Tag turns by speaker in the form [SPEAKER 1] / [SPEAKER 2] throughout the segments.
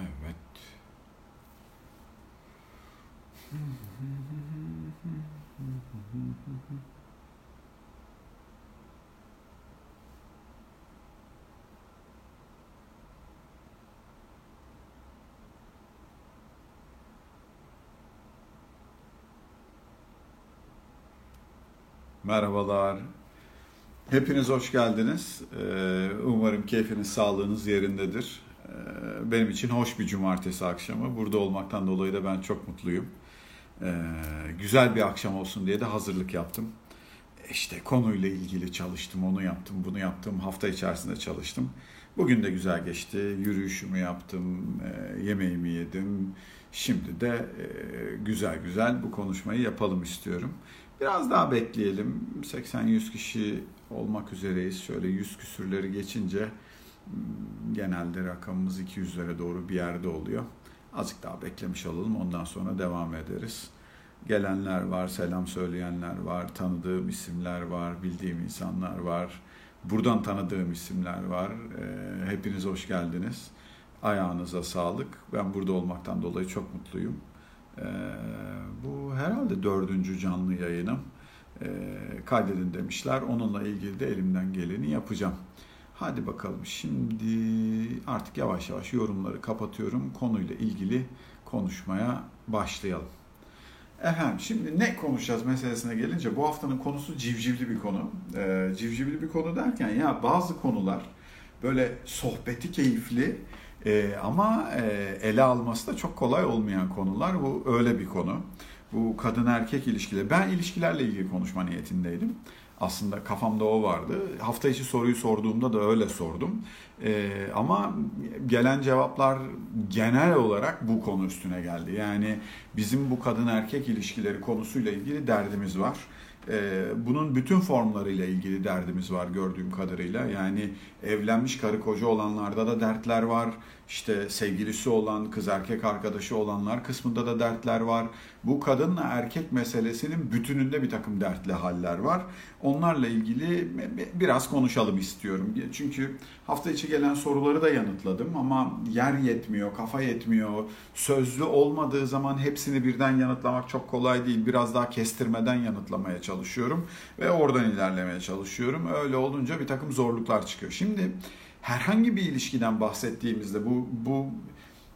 [SPEAKER 1] Evet. Merhabalar. Hepiniz hoş geldiniz. Ee, Umarım keyfiniz, sağlığınız yerindedir. Ee, Benim için hoş bir cumartesi akşamı. Burada olmaktan dolayı da ben çok mutluyum. Ee, Güzel bir akşam olsun diye de hazırlık yaptım. İşte konuyla ilgili çalıştım, onu yaptım, bunu yaptım. Hafta içerisinde çalıştım. Bugün de güzel geçti. Yürüyüşümü yaptım, e, yemeğimi yedim. Şimdi de e, güzel güzel bu konuşmayı yapalım istiyorum. Biraz daha bekleyelim. 80-100 kişi olmak üzereyiz. Şöyle 100 küsürleri geçince genelde rakamımız 200'lere doğru bir yerde oluyor. Azıcık daha beklemiş olalım. Ondan sonra devam ederiz. Gelenler var, selam söyleyenler var, tanıdığım isimler var, bildiğim insanlar var. Buradan tanıdığım isimler var. Ee, Hepiniz hoş geldiniz. Ayağınıza sağlık. Ben burada olmaktan dolayı çok mutluyum. Ee, bu herhalde dördüncü canlı yayınım. Ee, kaydedin demişler. Onunla ilgili de elimden geleni yapacağım. Hadi bakalım şimdi artık yavaş yavaş yorumları kapatıyorum. Konuyla ilgili konuşmaya başlayalım. Efendim şimdi ne konuşacağız meselesine gelince bu haftanın konusu civcivli bir konu. Ee, civcivli bir konu derken ya bazı konular böyle sohbeti keyifli e, ama e, ele alması da çok kolay olmayan konular. Bu öyle bir konu. Bu kadın erkek ilişkileri. Ben ilişkilerle ilgili konuşma niyetindeydim. Aslında kafamda o vardı. Hafta içi soruyu sorduğumda da öyle sordum. E, ama gelen cevaplar genel olarak bu konu üstüne geldi. Yani bizim bu kadın erkek ilişkileri konusuyla ilgili derdimiz var. Ee, bunun bütün formlarıyla ilgili derdimiz var gördüğüm kadarıyla. Yani evlenmiş karı koca olanlarda da dertler var. İşte sevgilisi olan, kız erkek arkadaşı olanlar kısmında da dertler var. Bu kadınla erkek meselesinin bütününde bir takım dertli haller var. Onlarla ilgili biraz konuşalım istiyorum. Çünkü hafta içi gelen soruları da yanıtladım ama yer yetmiyor, kafa yetmiyor. Sözlü olmadığı zaman hepsini birden yanıtlamak çok kolay değil. Biraz daha kestirmeden yanıtlamaya çalışıyorum ve oradan ilerlemeye çalışıyorum. Öyle olunca bir takım zorluklar çıkıyor. Şimdi herhangi bir ilişkiden bahsettiğimizde bu bu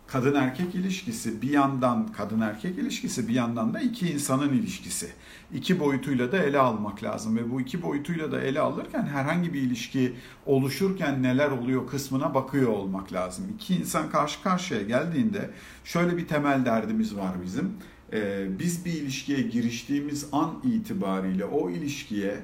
[SPEAKER 1] kadın erkek ilişkisi bir yandan kadın erkek ilişkisi bir yandan da iki insanın ilişkisi. İki boyutuyla da ele almak lazım ve bu iki boyutuyla da ele alırken herhangi bir ilişki oluşurken neler oluyor kısmına bakıyor olmak lazım. İki insan karşı karşıya geldiğinde şöyle bir temel derdimiz var bizim. Ee, biz bir ilişkiye giriştiğimiz an itibariyle o ilişkiye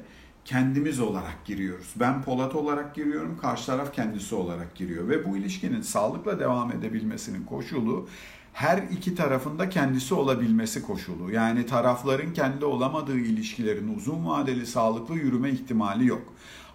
[SPEAKER 1] kendimiz olarak giriyoruz. Ben Polat olarak giriyorum, karşı taraf kendisi olarak giriyor ve bu ilişkinin sağlıkla devam edebilmesinin koşulu her iki tarafında kendisi olabilmesi koşulu. Yani tarafların kendi olamadığı ilişkilerin uzun vadeli sağlıklı yürüme ihtimali yok.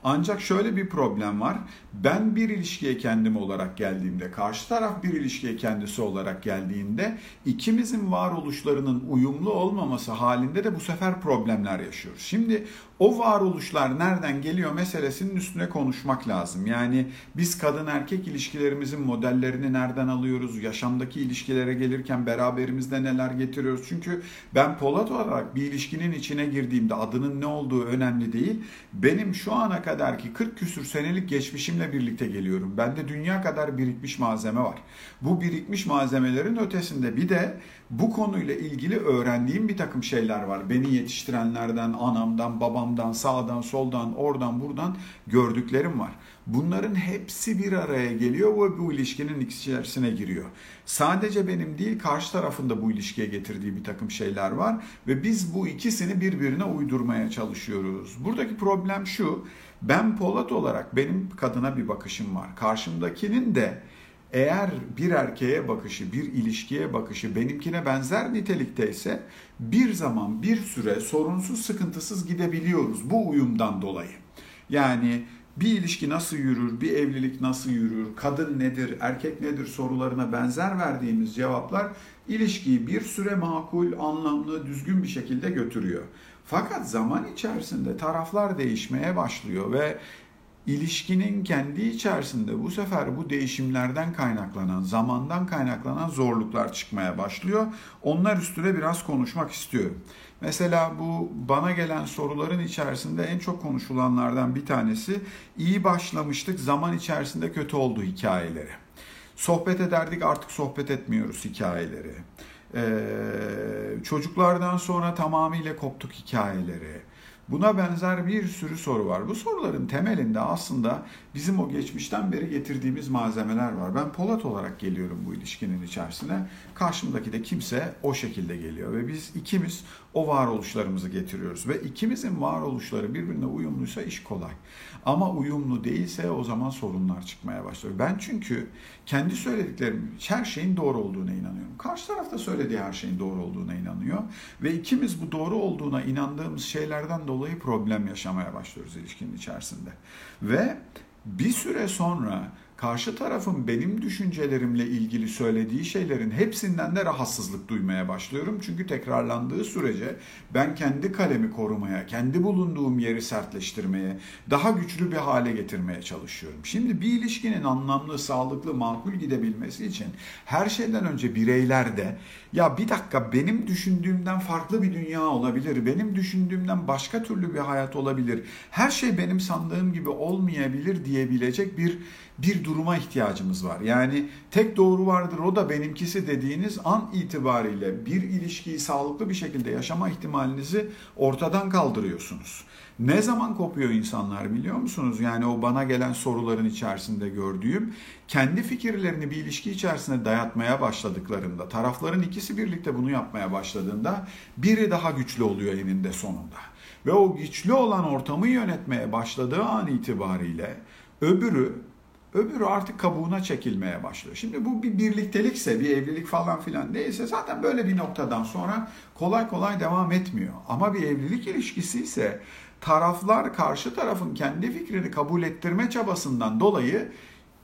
[SPEAKER 1] Ancak şöyle bir problem var. Ben bir ilişkiye kendim olarak geldiğimde, karşı taraf bir ilişkiye kendisi olarak geldiğinde ikimizin varoluşlarının uyumlu olmaması halinde de bu sefer problemler yaşıyoruz. Şimdi o varoluşlar nereden geliyor meselesinin üstüne konuşmak lazım. Yani biz kadın erkek ilişkilerimizin modellerini nereden alıyoruz? Yaşamdaki ilişkilere gelirken beraberimizde neler getiriyoruz? Çünkü ben Polat olarak bir ilişkinin içine girdiğimde adının ne olduğu önemli değil. Benim şu ana kadar ki 40 küsür senelik geçmişimle birlikte geliyorum. Bende dünya kadar birikmiş malzeme var. Bu birikmiş malzemelerin ötesinde bir de bu konuyla ilgili öğrendiğim bir takım şeyler var. Beni yetiştirenlerden, anamdan, babamdan, sağdan, soldan, oradan, buradan gördüklerim var. Bunların hepsi bir araya geliyor ve bu ilişkinin içerisine giriyor. Sadece benim değil karşı tarafında bu ilişkiye getirdiği bir takım şeyler var ve biz bu ikisini birbirine uydurmaya çalışıyoruz. Buradaki problem şu, ben Polat olarak benim kadına bir bakışım var. Karşımdakinin de eğer bir erkeğe bakışı, bir ilişkiye bakışı benimkine benzer nitelikteyse bir zaman, bir süre sorunsuz, sıkıntısız gidebiliyoruz bu uyumdan dolayı. Yani bir ilişki nasıl yürür, bir evlilik nasıl yürür, kadın nedir, erkek nedir sorularına benzer verdiğimiz cevaplar ilişkiyi bir süre makul, anlamlı, düzgün bir şekilde götürüyor. Fakat zaman içerisinde taraflar değişmeye başlıyor ve ilişkinin kendi içerisinde bu sefer bu değişimlerden kaynaklanan, zamandan kaynaklanan zorluklar çıkmaya başlıyor. Onlar üstüne biraz konuşmak istiyorum. Mesela bu bana gelen soruların içerisinde en çok konuşulanlardan bir tanesi iyi başlamıştık zaman içerisinde kötü oldu hikayeleri. Sohbet ederdik artık sohbet etmiyoruz hikayeleri. Ee, çocuklardan sonra tamamıyla koptuk hikayeleri. Buna benzer bir sürü soru var. Bu soruların temelinde aslında bizim o geçmişten beri getirdiğimiz malzemeler var. Ben Polat olarak geliyorum bu ilişkinin içerisine. Karşımdaki de kimse o şekilde geliyor ve biz ikimiz o varoluşlarımızı getiriyoruz ve ikimizin varoluşları birbirine uyumluysa iş kolay. Ama uyumlu değilse o zaman sorunlar çıkmaya başlıyor. Ben çünkü kendi söylediklerim her şeyin doğru olduğuna inanıyorum. Karşı tarafta söylediği her şeyin doğru olduğuna inanıyor ve ikimiz bu doğru olduğuna inandığımız şeylerden dolayı problem yaşamaya başlıyoruz ilişkinin içerisinde. Ve bir süre sonra karşı tarafın benim düşüncelerimle ilgili söylediği şeylerin hepsinden de rahatsızlık duymaya başlıyorum. Çünkü tekrarlandığı sürece ben kendi kalemi korumaya, kendi bulunduğum yeri sertleştirmeye, daha güçlü bir hale getirmeye çalışıyorum. Şimdi bir ilişkinin anlamlı, sağlıklı, makul gidebilmesi için her şeyden önce bireyler de ya bir dakika benim düşündüğümden farklı bir dünya olabilir, benim düşündüğümden başka türlü bir hayat olabilir, her şey benim sandığım gibi olmayabilir diyebilecek bir bir duruma ihtiyacımız var. Yani tek doğru vardır o da benimkisi dediğiniz an itibariyle bir ilişkiyi sağlıklı bir şekilde yaşama ihtimalinizi ortadan kaldırıyorsunuz. Ne zaman kopuyor insanlar biliyor musunuz? Yani o bana gelen soruların içerisinde gördüğüm kendi fikirlerini bir ilişki içerisinde dayatmaya başladıklarında, tarafların ikisi birlikte bunu yapmaya başladığında biri daha güçlü oluyor eninde sonunda. Ve o güçlü olan ortamı yönetmeye başladığı an itibariyle öbürü Öbürü artık kabuğuna çekilmeye başlıyor. Şimdi bu bir birliktelikse, bir evlilik falan filan değilse zaten böyle bir noktadan sonra kolay kolay devam etmiyor. Ama bir evlilik ilişkisi ise taraflar karşı tarafın kendi fikrini kabul ettirme çabasından dolayı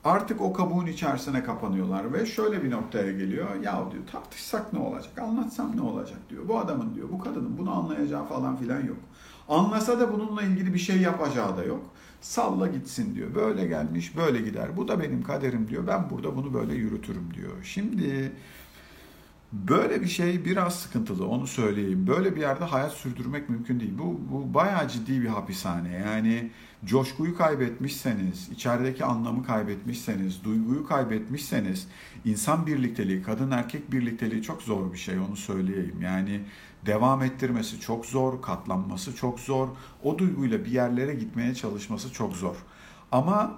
[SPEAKER 1] artık o kabuğun içerisine kapanıyorlar ve şöyle bir noktaya geliyor. Ya diyor tartışsak ne olacak, anlatsam ne olacak diyor. Bu adamın diyor, bu kadının bunu anlayacağı falan filan yok. Anlasa da bununla ilgili bir şey yapacağı da yok. Salla gitsin diyor. Böyle gelmiş, böyle gider. Bu da benim kaderim diyor. Ben burada bunu böyle yürütürüm diyor. Şimdi Böyle bir şey biraz sıkıntılı onu söyleyeyim. Böyle bir yerde hayat sürdürmek mümkün değil. Bu, bu bayağı ciddi bir hapishane. Yani coşkuyu kaybetmişseniz, içerideki anlamı kaybetmişseniz, duyguyu kaybetmişseniz insan birlikteliği, kadın erkek birlikteliği çok zor bir şey onu söyleyeyim. Yani devam ettirmesi çok zor, katlanması çok zor. O duyguyla bir yerlere gitmeye çalışması çok zor. Ama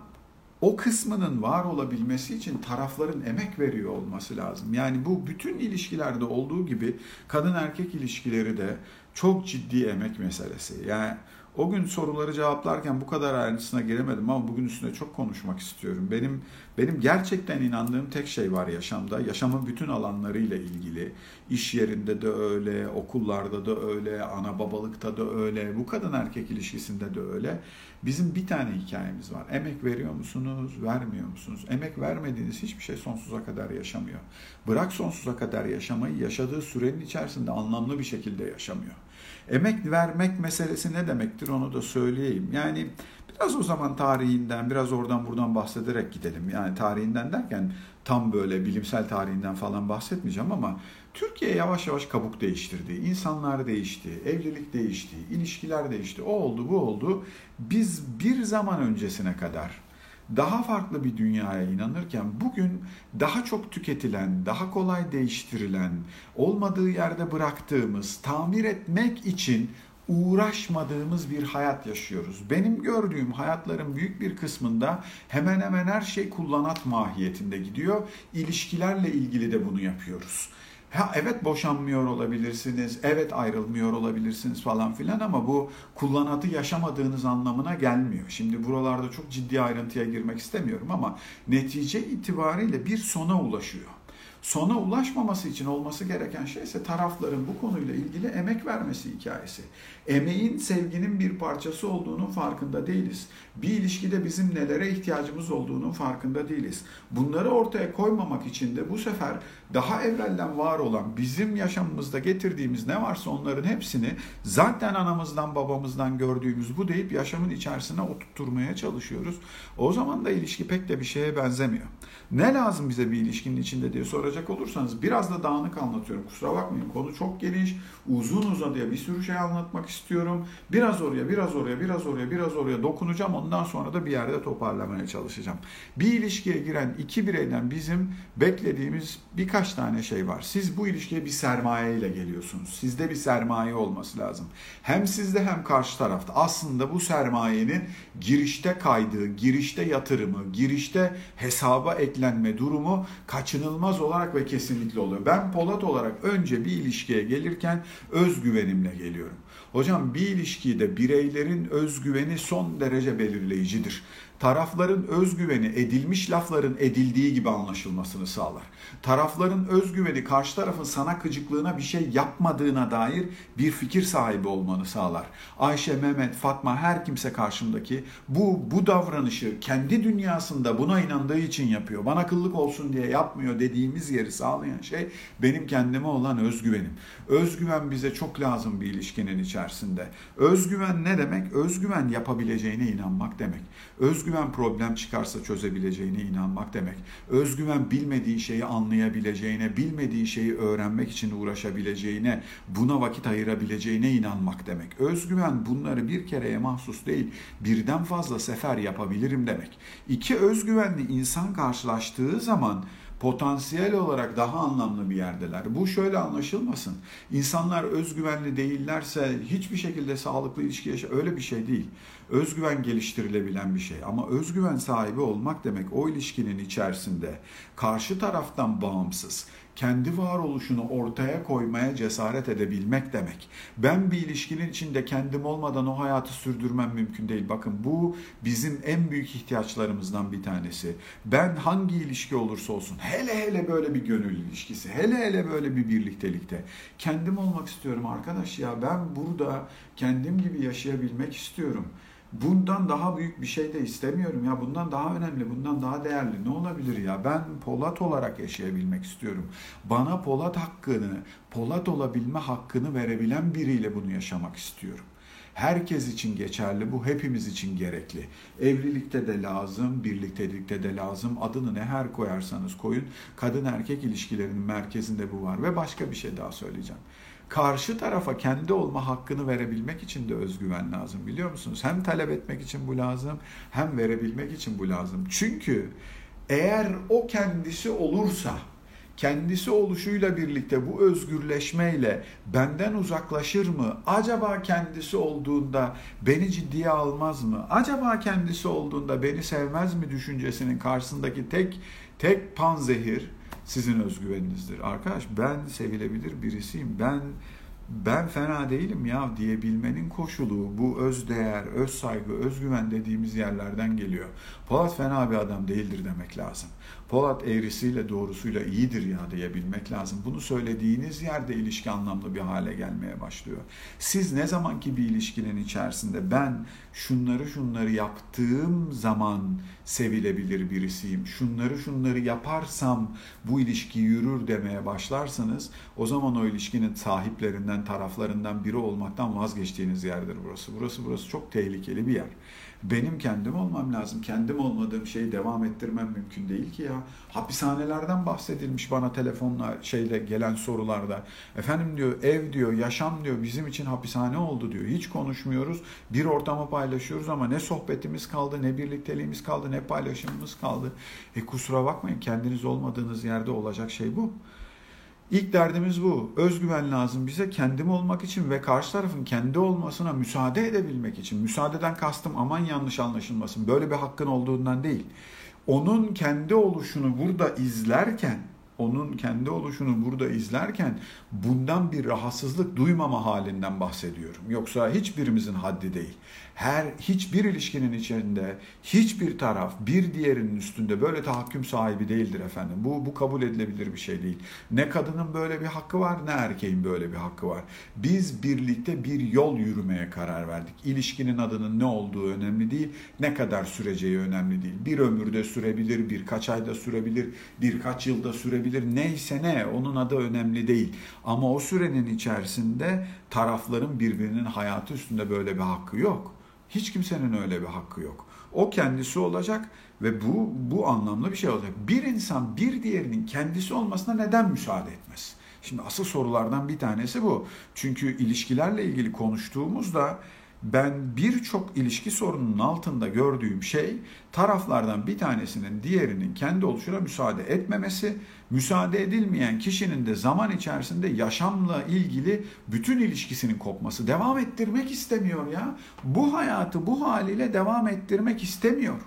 [SPEAKER 1] o kısmının var olabilmesi için tarafların emek veriyor olması lazım. Yani bu bütün ilişkilerde olduğu gibi kadın erkek ilişkileri de çok ciddi emek meselesi. Yani o gün soruları cevaplarken bu kadar ayrıntısına giremedim ama bugün üstüne çok konuşmak istiyorum. Benim benim gerçekten inandığım tek şey var yaşamda. Yaşamın bütün alanlarıyla ilgili. İş yerinde de öyle, okullarda da öyle, ana babalıkta da öyle, bu kadın erkek ilişkisinde de öyle. Bizim bir tane hikayemiz var. Emek veriyor musunuz, vermiyor musunuz? Emek vermediğiniz hiçbir şey sonsuza kadar yaşamıyor. Bırak sonsuza kadar yaşamayı, yaşadığı sürenin içerisinde anlamlı bir şekilde yaşamıyor. Emek vermek meselesi ne demektir onu da söyleyeyim. Yani biraz o zaman tarihinden, biraz oradan buradan bahsederek gidelim. Yani tarihinden derken tam böyle bilimsel tarihinden falan bahsetmeyeceğim ama Türkiye yavaş yavaş kabuk değiştirdi. İnsanlar değişti, evlilik değişti, ilişkiler değişti. O oldu, bu oldu. Biz bir zaman öncesine kadar daha farklı bir dünyaya inanırken bugün daha çok tüketilen, daha kolay değiştirilen, olmadığı yerde bıraktığımız, tamir etmek için uğraşmadığımız bir hayat yaşıyoruz. Benim gördüğüm hayatların büyük bir kısmında hemen hemen her şey kullanat mahiyetinde gidiyor. İlişkilerle ilgili de bunu yapıyoruz. Ha, evet boşanmıyor olabilirsiniz, evet ayrılmıyor olabilirsiniz falan filan ama bu kullanatı yaşamadığınız anlamına gelmiyor. Şimdi buralarda çok ciddi ayrıntıya girmek istemiyorum ama netice itibariyle bir sona ulaşıyor. Sona ulaşmaması için olması gereken şey ise tarafların bu konuyla ilgili emek vermesi hikayesi. Emeğin sevginin bir parçası olduğunun farkında değiliz. Bir ilişkide bizim nelere ihtiyacımız olduğunun farkında değiliz. Bunları ortaya koymamak için de bu sefer daha evvelden var olan bizim yaşamımızda getirdiğimiz ne varsa onların hepsini zaten anamızdan babamızdan gördüğümüz bu deyip yaşamın içerisine oturtmaya çalışıyoruz. O zaman da ilişki pek de bir şeye benzemiyor. Ne lazım bize bir ilişkinin içinde diye soracak olursanız biraz da dağınık anlatıyorum. Kusura bakmayın konu çok geniş, uzun uzadıya bir sürü şey anlatmak istiyorum. Biraz oraya, biraz oraya, biraz oraya, biraz oraya dokunacağım. Ondan sonra da bir yerde toparlamaya çalışacağım. Bir ilişkiye giren iki bireyden bizim beklediğimiz birkaç tane şey var. Siz bu ilişkiye bir sermaye ile geliyorsunuz. Sizde bir sermaye olması lazım. Hem sizde hem karşı tarafta. Aslında bu sermayenin girişte kaydığı, girişte yatırımı, girişte hesaba eklenme durumu kaçınılmaz olarak ve kesinlikle oluyor. Ben Polat olarak önce bir ilişkiye gelirken özgüvenimle geliyorum. Hocam bir ilişkide bireylerin özgüveni son derece belirleyicidir tarafların özgüveni edilmiş lafların edildiği gibi anlaşılmasını sağlar. Tarafların özgüveni karşı tarafın sana kıcıklığına bir şey yapmadığına dair bir fikir sahibi olmanı sağlar. Ayşe, Mehmet, Fatma her kimse karşımdaki bu bu davranışı kendi dünyasında buna inandığı için yapıyor. Bana kıllık olsun diye yapmıyor dediğimiz yeri sağlayan şey benim kendime olan özgüvenim. Özgüven bize çok lazım bir ilişkinin içerisinde. Özgüven ne demek? Özgüven yapabileceğine inanmak demek. Özgüven Özgüven problem çıkarsa çözebileceğine inanmak demek. Özgüven bilmediği şeyi anlayabileceğine, bilmediği şeyi öğrenmek için uğraşabileceğine, buna vakit ayırabileceğine inanmak demek. Özgüven bunları bir kereye mahsus değil, birden fazla sefer yapabilirim demek. İki özgüvenli insan karşılaştığı zaman potansiyel olarak daha anlamlı bir yerdeler. Bu şöyle anlaşılmasın. İnsanlar özgüvenli değillerse hiçbir şekilde sağlıklı ilişki yaşa öyle bir şey değil. Özgüven geliştirilebilen bir şey. Ama özgüven sahibi olmak demek o ilişkinin içerisinde karşı taraftan bağımsız kendi varoluşunu ortaya koymaya cesaret edebilmek demek. Ben bir ilişkinin içinde kendim olmadan o hayatı sürdürmem mümkün değil. Bakın bu bizim en büyük ihtiyaçlarımızdan bir tanesi. Ben hangi ilişki olursa olsun hele hele böyle bir gönül ilişkisi, hele hele böyle bir birliktelikte kendim olmak istiyorum arkadaş ya ben burada kendim gibi yaşayabilmek istiyorum. Bundan daha büyük bir şey de istemiyorum ya. Bundan daha önemli, bundan daha değerli ne olabilir ya? Ben Polat olarak yaşayabilmek istiyorum. Bana Polat hakkını, Polat olabilme hakkını verebilen biriyle bunu yaşamak istiyorum. Herkes için geçerli, bu hepimiz için gerekli. Evlilikte de lazım, birliktelikte de lazım. Adını ne her koyarsanız koyun. Kadın erkek ilişkilerinin merkezinde bu var ve başka bir şey daha söyleyeceğim karşı tarafa kendi olma hakkını verebilmek için de özgüven lazım biliyor musunuz? Hem talep etmek için bu lazım hem verebilmek için bu lazım. Çünkü eğer o kendisi olursa kendisi oluşuyla birlikte bu özgürleşmeyle benden uzaklaşır mı? Acaba kendisi olduğunda beni ciddiye almaz mı? Acaba kendisi olduğunda beni sevmez mi düşüncesinin karşısındaki tek tek panzehir sizin özgüveninizdir. Arkadaş ben sevilebilir birisiyim. Ben ben fena değilim ya diyebilmenin koşulu bu öz değer, öz saygı, özgüven dediğimiz yerlerden geliyor. Polat fena bir adam değildir demek lazım. Polat eğrisiyle doğrusuyla iyidir ya diyebilmek lazım. Bunu söylediğiniz yerde ilişki anlamlı bir hale gelmeye başlıyor. Siz ne zamanki bir ilişkinin içerisinde ben şunları şunları yaptığım zaman sevilebilir birisiyim. Şunları şunları yaparsam bu ilişki yürür demeye başlarsanız o zaman o ilişkinin sahiplerinden, taraflarından biri olmaktan vazgeçtiğiniz yerdir burası. Burası burası çok tehlikeli bir yer. Benim kendim olmam lazım. Kendim olmadığım şeyi devam ettirmem mümkün değil ki ya. Hapishanelerden bahsedilmiş bana telefonla şeyle gelen sorularda. Efendim diyor ev diyor yaşam diyor bizim için hapishane oldu diyor. Hiç konuşmuyoruz. Bir ortamı paylaşıyoruz ama ne sohbetimiz kaldı ne birlikteliğimiz kaldı ne paylaşımımız kaldı. E kusura bakmayın kendiniz olmadığınız yerde olacak şey bu. İlk derdimiz bu. Özgüven lazım bize kendim olmak için ve karşı tarafın kendi olmasına müsaade edebilmek için. Müsaadeden kastım aman yanlış anlaşılmasın. Böyle bir hakkın olduğundan değil. Onun kendi oluşunu burada izlerken onun kendi oluşunu burada izlerken bundan bir rahatsızlık duymama halinden bahsediyorum. Yoksa hiçbirimizin haddi değil. Her hiçbir ilişkinin içinde hiçbir taraf bir diğerinin üstünde böyle tahakküm sahibi değildir efendim. Bu bu kabul edilebilir bir şey değil. Ne kadının böyle bir hakkı var ne erkeğin böyle bir hakkı var. Biz birlikte bir yol yürümeye karar verdik. İlişkinin adının ne olduğu önemli değil, ne kadar süreceği önemli değil. Bir ömürde sürebilir, birkaç ayda sürebilir, birkaç yılda sürebilir. Neyse ne onun adı önemli değil. Ama o sürenin içerisinde tarafların birbirinin hayatı üstünde böyle bir hakkı yok. Hiç kimsenin öyle bir hakkı yok. O kendisi olacak ve bu bu anlamlı bir şey olacak. Bir insan bir diğerinin kendisi olmasına neden müsaade etmez? Şimdi asıl sorulardan bir tanesi bu. Çünkü ilişkilerle ilgili konuştuğumuzda ben birçok ilişki sorununun altında gördüğüm şey taraflardan bir tanesinin diğerinin kendi oluşuna müsaade etmemesi, müsaade edilmeyen kişinin de zaman içerisinde yaşamla ilgili bütün ilişkisinin kopması. Devam ettirmek istemiyor ya. Bu hayatı bu haliyle devam ettirmek istemiyor.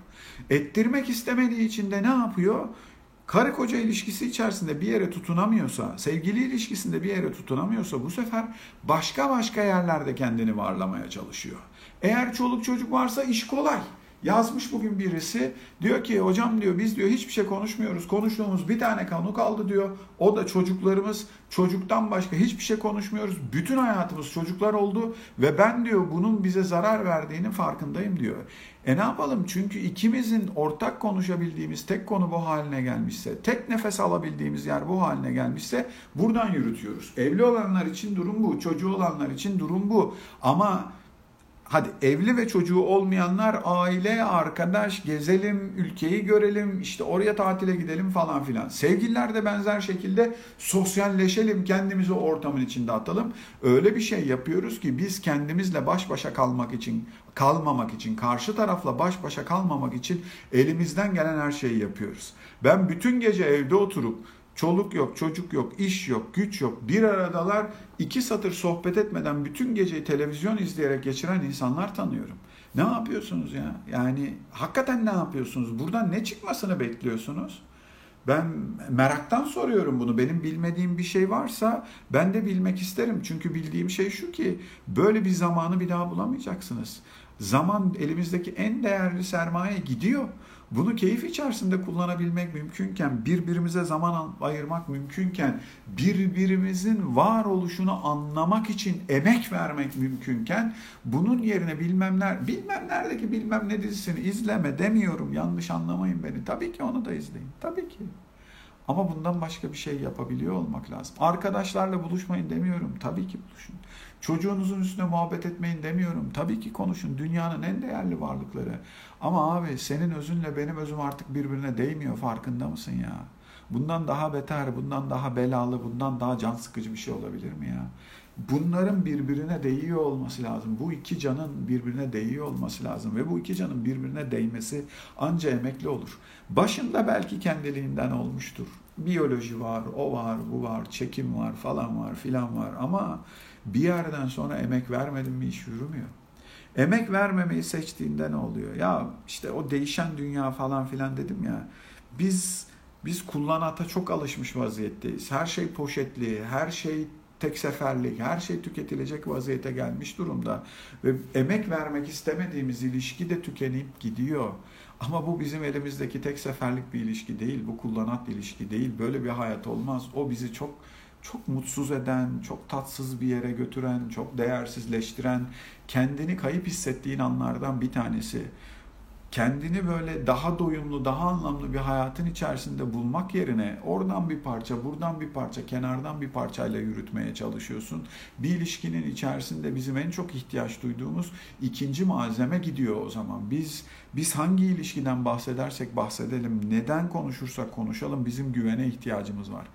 [SPEAKER 1] Ettirmek istemediği için de ne yapıyor? Karı koca ilişkisi içerisinde bir yere tutunamıyorsa, sevgili ilişkisinde bir yere tutunamıyorsa bu sefer başka başka yerlerde kendini varlamaya çalışıyor. Eğer çoluk çocuk varsa iş kolay. Yazmış bugün birisi diyor ki hocam diyor biz diyor hiçbir şey konuşmuyoruz. Konuştuğumuz bir tane konu kaldı diyor. O da çocuklarımız. Çocuktan başka hiçbir şey konuşmuyoruz. Bütün hayatımız çocuklar oldu ve ben diyor bunun bize zarar verdiğinin farkındayım diyor. E ne yapalım? Çünkü ikimizin ortak konuşabildiğimiz tek konu bu haline gelmişse, tek nefes alabildiğimiz yer bu haline gelmişse buradan yürütüyoruz. Evli olanlar için durum bu, çocuğu olanlar için durum bu. Ama hadi evli ve çocuğu olmayanlar aile, arkadaş, gezelim, ülkeyi görelim, işte oraya tatile gidelim falan filan. Sevgililer de benzer şekilde sosyalleşelim, kendimizi ortamın içinde atalım. Öyle bir şey yapıyoruz ki biz kendimizle baş başa kalmak için, kalmamak için, karşı tarafla baş başa kalmamak için elimizden gelen her şeyi yapıyoruz. Ben bütün gece evde oturup Çoluk yok, çocuk yok, iş yok, güç yok. Bir aradalar iki satır sohbet etmeden bütün geceyi televizyon izleyerek geçiren insanlar tanıyorum. Ne yapıyorsunuz ya? Yani hakikaten ne yapıyorsunuz? Buradan ne çıkmasını bekliyorsunuz? Ben meraktan soruyorum bunu. Benim bilmediğim bir şey varsa ben de bilmek isterim. Çünkü bildiğim şey şu ki böyle bir zamanı bir daha bulamayacaksınız. Zaman elimizdeki en değerli sermaye gidiyor. Bunu keyif içerisinde kullanabilmek mümkünken, birbirimize zaman ayırmak mümkünken, birbirimizin varoluşunu anlamak için emek vermek mümkünken, bunun yerine bilmemler, bilmem neredeki bilmem ne dizisini izleme demiyorum. Yanlış anlamayın beni. Tabii ki onu da izleyin. Tabii ki. Ama bundan başka bir şey yapabiliyor olmak lazım. Arkadaşlarla buluşmayın demiyorum. Tabii ki buluşun. Çocuğunuzun üstüne muhabbet etmeyin demiyorum. Tabii ki konuşun. Dünyanın en değerli varlıkları. Ama abi senin özünle benim özüm artık birbirine değmiyor. Farkında mısın ya? Bundan daha beter, bundan daha belalı, bundan daha can sıkıcı bir şey olabilir mi ya? Bunların birbirine değiyor olması lazım. Bu iki canın birbirine değiyor olması lazım. Ve bu iki canın birbirine değmesi anca emekli olur. Başında belki kendiliğinden olmuştur. Biyoloji var, o var, bu var, çekim var, falan var, filan var. Ama bir yerden sonra emek vermedin mi iş yürümüyor. Emek vermemeyi seçtiğinde ne oluyor? Ya işte o değişen dünya falan filan dedim ya. Biz biz kullanata çok alışmış vaziyetteyiz. Her şey poşetli, her şey tek seferlik, her şey tüketilecek vaziyete gelmiş durumda. Ve emek vermek istemediğimiz ilişki de tükenip gidiyor. Ama bu bizim elimizdeki tek seferlik bir ilişki değil. Bu kullanat ilişki değil. Böyle bir hayat olmaz. O bizi çok çok mutsuz eden, çok tatsız bir yere götüren, çok değersizleştiren, kendini kayıp hissettiğin anlardan bir tanesi kendini böyle daha doyumlu, daha anlamlı bir hayatın içerisinde bulmak yerine oradan bir parça, buradan bir parça, kenardan bir parçayla yürütmeye çalışıyorsun. Bir ilişkinin içerisinde bizim en çok ihtiyaç duyduğumuz ikinci malzeme gidiyor o zaman. Biz biz hangi ilişkiden bahsedersek bahsedelim, neden konuşursak konuşalım bizim güvene ihtiyacımız var.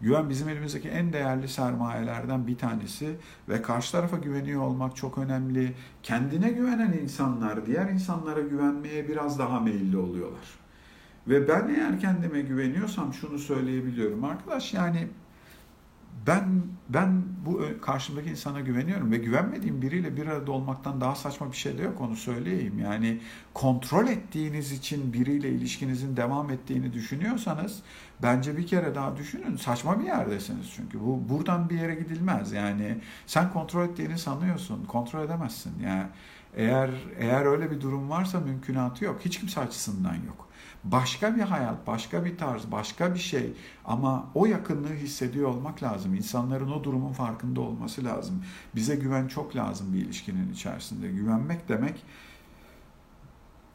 [SPEAKER 1] Güven bizim elimizdeki en değerli sermayelerden bir tanesi ve karşı tarafa güveniyor olmak çok önemli. Kendine güvenen insanlar diğer insanlara güvenmeye biraz daha meyilli oluyorlar. Ve ben eğer kendime güveniyorsam şunu söyleyebiliyorum arkadaş yani ben ben bu karşımdaki insana güveniyorum ve güvenmediğim biriyle bir arada olmaktan daha saçma bir şey de yok onu söyleyeyim. Yani kontrol ettiğiniz için biriyle ilişkinizin devam ettiğini düşünüyorsanız bence bir kere daha düşünün. Saçma bir yerdesiniz çünkü. Bu buradan bir yere gidilmez. Yani sen kontrol ettiğini sanıyorsun. Kontrol edemezsin. Yani eğer eğer öyle bir durum varsa mümkünatı yok. Hiç kimse açısından yok başka bir hayat, başka bir tarz, başka bir şey ama o yakınlığı hissediyor olmak lazım. İnsanların o durumun farkında olması lazım. Bize güven çok lazım bir ilişkinin içerisinde. Güvenmek demek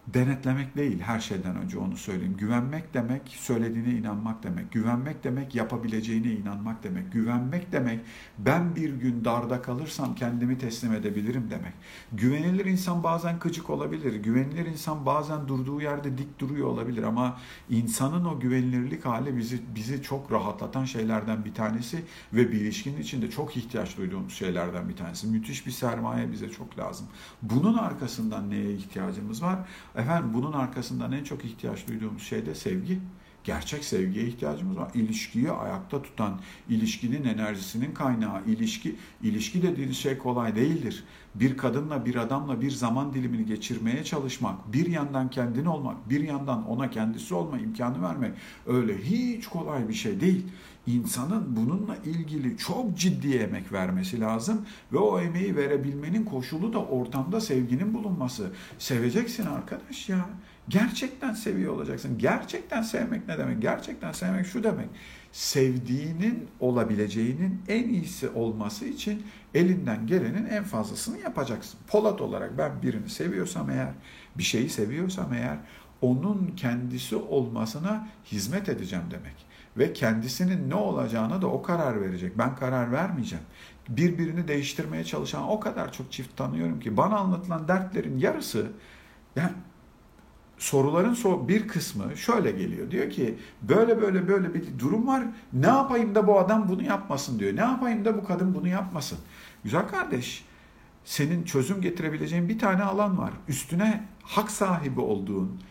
[SPEAKER 1] denetlemek değil her şeyden önce onu söyleyeyim. Güvenmek demek söylediğine inanmak demek. Güvenmek demek yapabileceğine inanmak demek. Güvenmek demek ben bir gün darda kalırsam kendimi teslim edebilirim demek. Güvenilir insan bazen kıcık olabilir. Güvenilir insan bazen durduğu yerde dik duruyor olabilir ama insanın o güvenilirlik hali bizi bizi çok rahatlatan şeylerden bir tanesi ve bir ilişkinin içinde çok ihtiyaç duyduğumuz şeylerden bir tanesi. Müthiş bir sermaye bize çok lazım. Bunun arkasından neye ihtiyacımız var? Efendim bunun arkasından en çok ihtiyaç duyduğumuz şey de sevgi. Gerçek sevgiye ihtiyacımız var. İlişkiyi ayakta tutan, ilişkinin enerjisinin kaynağı, ilişki, ilişki dediğiniz şey kolay değildir. Bir kadınla, bir adamla bir zaman dilimini geçirmeye çalışmak, bir yandan kendin olmak, bir yandan ona kendisi olma imkanı vermek öyle hiç kolay bir şey değil. İnsanın bununla ilgili çok ciddi emek vermesi lazım ve o emeği verebilmenin koşulu da ortamda sevginin bulunması. Seveceksin arkadaş ya. Gerçekten seviyor olacaksın. Gerçekten sevmek ne demek? Gerçekten sevmek şu demek. Sevdiğinin olabileceğinin en iyisi olması için elinden gelenin en fazlasını yapacaksın. Polat olarak ben birini seviyorsam eğer, bir şeyi seviyorsam eğer onun kendisi olmasına hizmet edeceğim demek. Ve kendisinin ne olacağına da o karar verecek. Ben karar vermeyeceğim. Birbirini değiştirmeye çalışan o kadar çok çift tanıyorum ki bana anlatılan dertlerin yarısı yani soruların bir kısmı şöyle geliyor. Diyor ki böyle böyle böyle bir durum var. Ne yapayım da bu adam bunu yapmasın diyor. Ne yapayım da bu kadın bunu yapmasın. Güzel kardeş senin çözüm getirebileceğin bir tane alan var. Üstüne hak sahibi olduğun,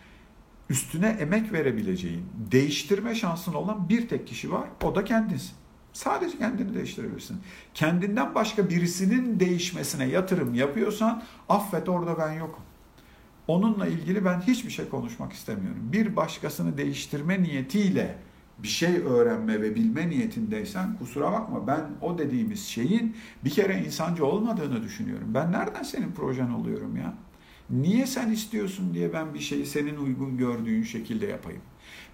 [SPEAKER 1] üstüne emek verebileceğin, değiştirme şansın olan bir tek kişi var. O da kendinsin. Sadece kendini değiştirebilirsin. Kendinden başka birisinin değişmesine yatırım yapıyorsan affet orada ben yokum. Onunla ilgili ben hiçbir şey konuşmak istemiyorum. Bir başkasını değiştirme niyetiyle bir şey öğrenme ve bilme niyetindeysen kusura bakma ben o dediğimiz şeyin bir kere insancı olmadığını düşünüyorum. Ben nereden senin projen oluyorum ya? Niye sen istiyorsun diye ben bir şeyi senin uygun gördüğün şekilde yapayım?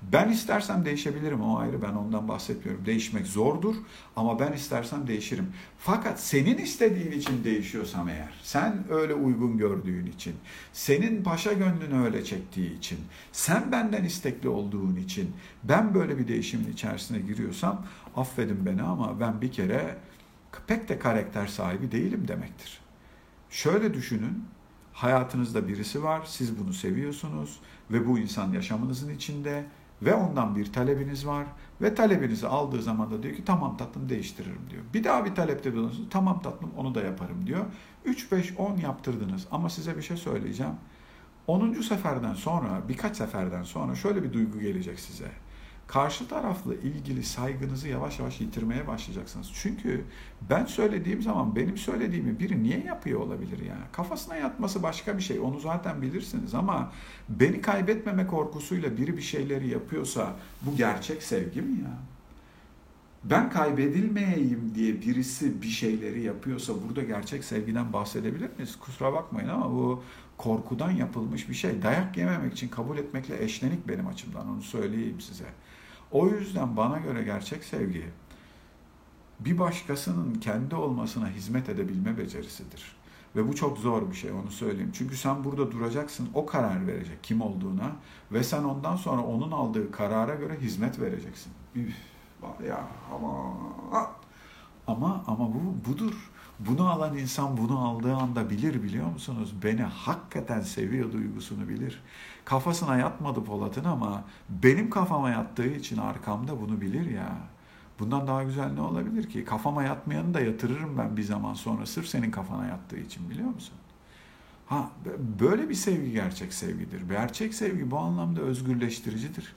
[SPEAKER 1] Ben istersem değişebilirim o ayrı ben ondan bahsetmiyorum. Değişmek zordur ama ben istersem değişirim. Fakat senin istediğin için değişiyorsam eğer, sen öyle uygun gördüğün için, senin paşa gönlünü öyle çektiği için, sen benden istekli olduğun için ben böyle bir değişimin içerisine giriyorsam affedin beni ama ben bir kere pek de karakter sahibi değilim demektir. Şöyle düşünün, hayatınızda birisi var, siz bunu seviyorsunuz ve bu insan yaşamınızın içinde ve ondan bir talebiniz var ve talebinizi aldığı zaman da diyor ki tamam tatlım değiştiririm diyor. Bir daha bir talepte bulunursunuz tamam tatlım onu da yaparım diyor. 3, 5, 10 yaptırdınız ama size bir şey söyleyeceğim. 10. seferden sonra birkaç seferden sonra şöyle bir duygu gelecek size karşı tarafla ilgili saygınızı yavaş yavaş yitirmeye başlayacaksınız. Çünkü ben söylediğim zaman benim söylediğimi biri niye yapıyor olabilir yani? Kafasına yatması başka bir şey. Onu zaten bilirsiniz ama beni kaybetmeme korkusuyla biri bir şeyleri yapıyorsa bu gerçek sevgi mi ya? Ben kaybedilmeyeyim diye birisi bir şeyleri yapıyorsa burada gerçek sevgiden bahsedebilir miyiz? Kusura bakmayın ama bu korkudan yapılmış bir şey. Dayak yememek için kabul etmekle eşlenik benim açımdan onu söyleyeyim size. O yüzden bana göre gerçek sevgi bir başkasının kendi olmasına hizmet edebilme becerisidir. Ve bu çok zor bir şey onu söyleyeyim. Çünkü sen burada duracaksın, o karar verecek kim olduğuna ve sen ondan sonra onun aldığı karara göre hizmet vereceksin. Üf, var ya ama ama ama bu budur. Bunu alan insan bunu aldığı anda bilir biliyor musunuz? Beni hakikaten seviyor duygusunu bilir. Kafasına yatmadı Polat'ın ama benim kafama yattığı için arkamda bunu bilir ya. Bundan daha güzel ne olabilir ki? Kafama yatmayanı da yatırırım ben bir zaman sonra sırf senin kafana yattığı için biliyor musun? Ha böyle bir sevgi gerçek sevgidir. Gerçek sevgi bu anlamda özgürleştiricidir.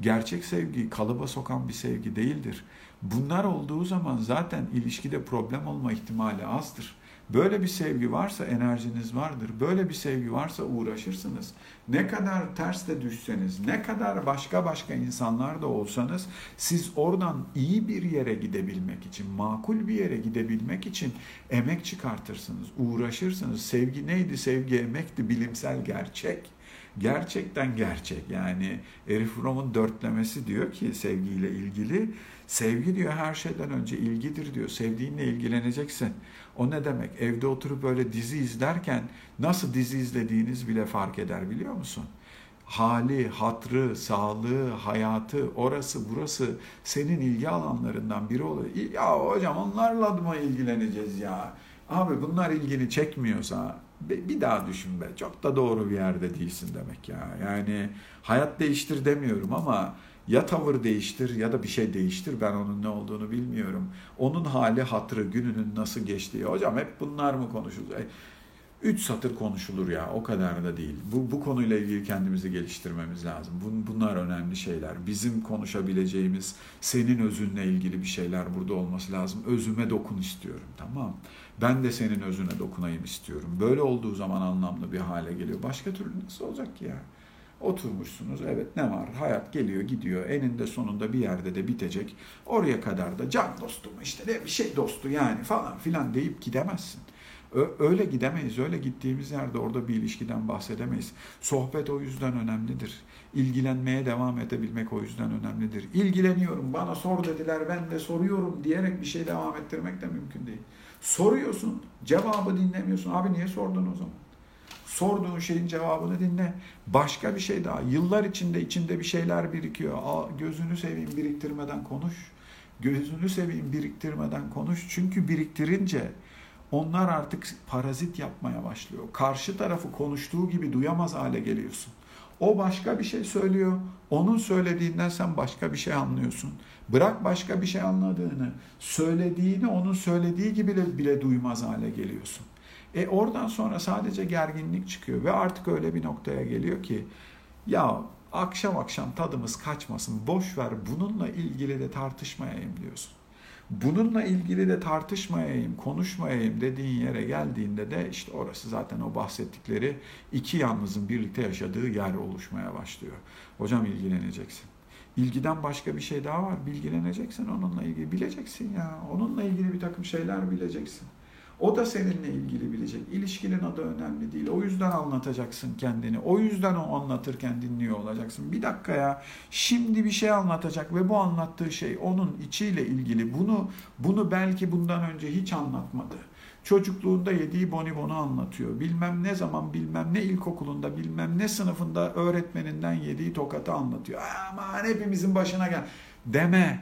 [SPEAKER 1] Gerçek sevgi kalıba sokan bir sevgi değildir. Bunlar olduğu zaman zaten ilişkide problem olma ihtimali azdır. Böyle bir sevgi varsa enerjiniz vardır. Böyle bir sevgi varsa uğraşırsınız. Ne kadar ters de düşseniz, ne kadar başka başka insanlar da olsanız siz oradan iyi bir yere gidebilmek için, makul bir yere gidebilmek için emek çıkartırsınız, uğraşırsınız. Sevgi neydi? Sevgi emekti, bilimsel gerçek. Gerçekten gerçek. Yani Erich Fromm'un dörtlemesi diyor ki sevgiyle ilgili Sevgi diyor her şeyden önce ilgidir diyor. Sevdiğinle ilgileneceksin. O ne demek? Evde oturup böyle dizi izlerken nasıl dizi izlediğiniz bile fark eder biliyor musun? Hali, hatrı, sağlığı, hayatı, orası burası senin ilgi alanlarından biri oluyor. Ya hocam onlarla mı ilgileneceğiz ya? Abi bunlar ilgini çekmiyorsa bir daha düşün be. Çok da doğru bir yerde değilsin demek ya. Yani hayat değiştir demiyorum ama ya tavır değiştir ya da bir şey değiştir. Ben onun ne olduğunu bilmiyorum. Onun hali hatırı, gününün nasıl geçtiği. Hocam hep bunlar mı konuşulur? E, üç satır konuşulur ya o kadar da değil. Bu, bu konuyla ilgili kendimizi geliştirmemiz lazım. Bun, bunlar önemli şeyler. Bizim konuşabileceğimiz senin özünle ilgili bir şeyler burada olması lazım. Özüme dokun istiyorum tamam Ben de senin özüne dokunayım istiyorum. Böyle olduğu zaman anlamlı bir hale geliyor. Başka türlü nasıl olacak ki ya? Oturmuşsunuz evet ne var hayat geliyor gidiyor eninde sonunda bir yerde de bitecek. Oraya kadar da can dostum işte de bir şey dostu yani falan filan deyip gidemezsin. Öyle gidemeyiz. Öyle gittiğimiz yerde orada bir ilişkiden bahsedemeyiz. Sohbet o yüzden önemlidir. İlgilenmeye devam edebilmek o yüzden önemlidir. İlgileniyorum, bana sor dediler, ben de soruyorum diyerek bir şey devam ettirmek de mümkün değil. Soruyorsun, cevabı dinlemiyorsun. Abi niye sordun o zaman? Sorduğun şeyin cevabını dinle. Başka bir şey daha. Yıllar içinde içinde bir şeyler birikiyor. Aa, gözünü seveyim biriktirmeden konuş. Gözünü seveyim biriktirmeden konuş. Çünkü biriktirince onlar artık parazit yapmaya başlıyor. Karşı tarafı konuştuğu gibi duyamaz hale geliyorsun. O başka bir şey söylüyor. Onun söylediğinden sen başka bir şey anlıyorsun. Bırak başka bir şey anladığını, söylediğini onun söylediği gibi bile, duymaz hale geliyorsun. E oradan sonra sadece gerginlik çıkıyor ve artık öyle bir noktaya geliyor ki ya akşam akşam tadımız kaçmasın boş ver bununla ilgili de tartışmayayım diyorsun. Bununla ilgili de tartışmayayım, konuşmayayım dediğin yere geldiğinde de işte orası zaten o bahsettikleri iki yalnızın birlikte yaşadığı yer oluşmaya başlıyor. Hocam ilgileneceksin. İlgiden başka bir şey daha var. Bilgileneceksin onunla ilgili. Bileceksin ya. Onunla ilgili bir takım şeyler bileceksin. O da seninle ilgili bilecek. İlişkinin adı önemli değil. O yüzden anlatacaksın kendini. O yüzden o anlatırken dinliyor olacaksın. Bir dakika ya. Şimdi bir şey anlatacak ve bu anlattığı şey onun içiyle ilgili. Bunu bunu belki bundan önce hiç anlatmadı. Çocukluğunda yediği bonibonu anlatıyor. Bilmem ne zaman bilmem ne ilkokulunda bilmem ne sınıfında öğretmeninden yediği tokatı anlatıyor. Aman hepimizin başına gel. Deme.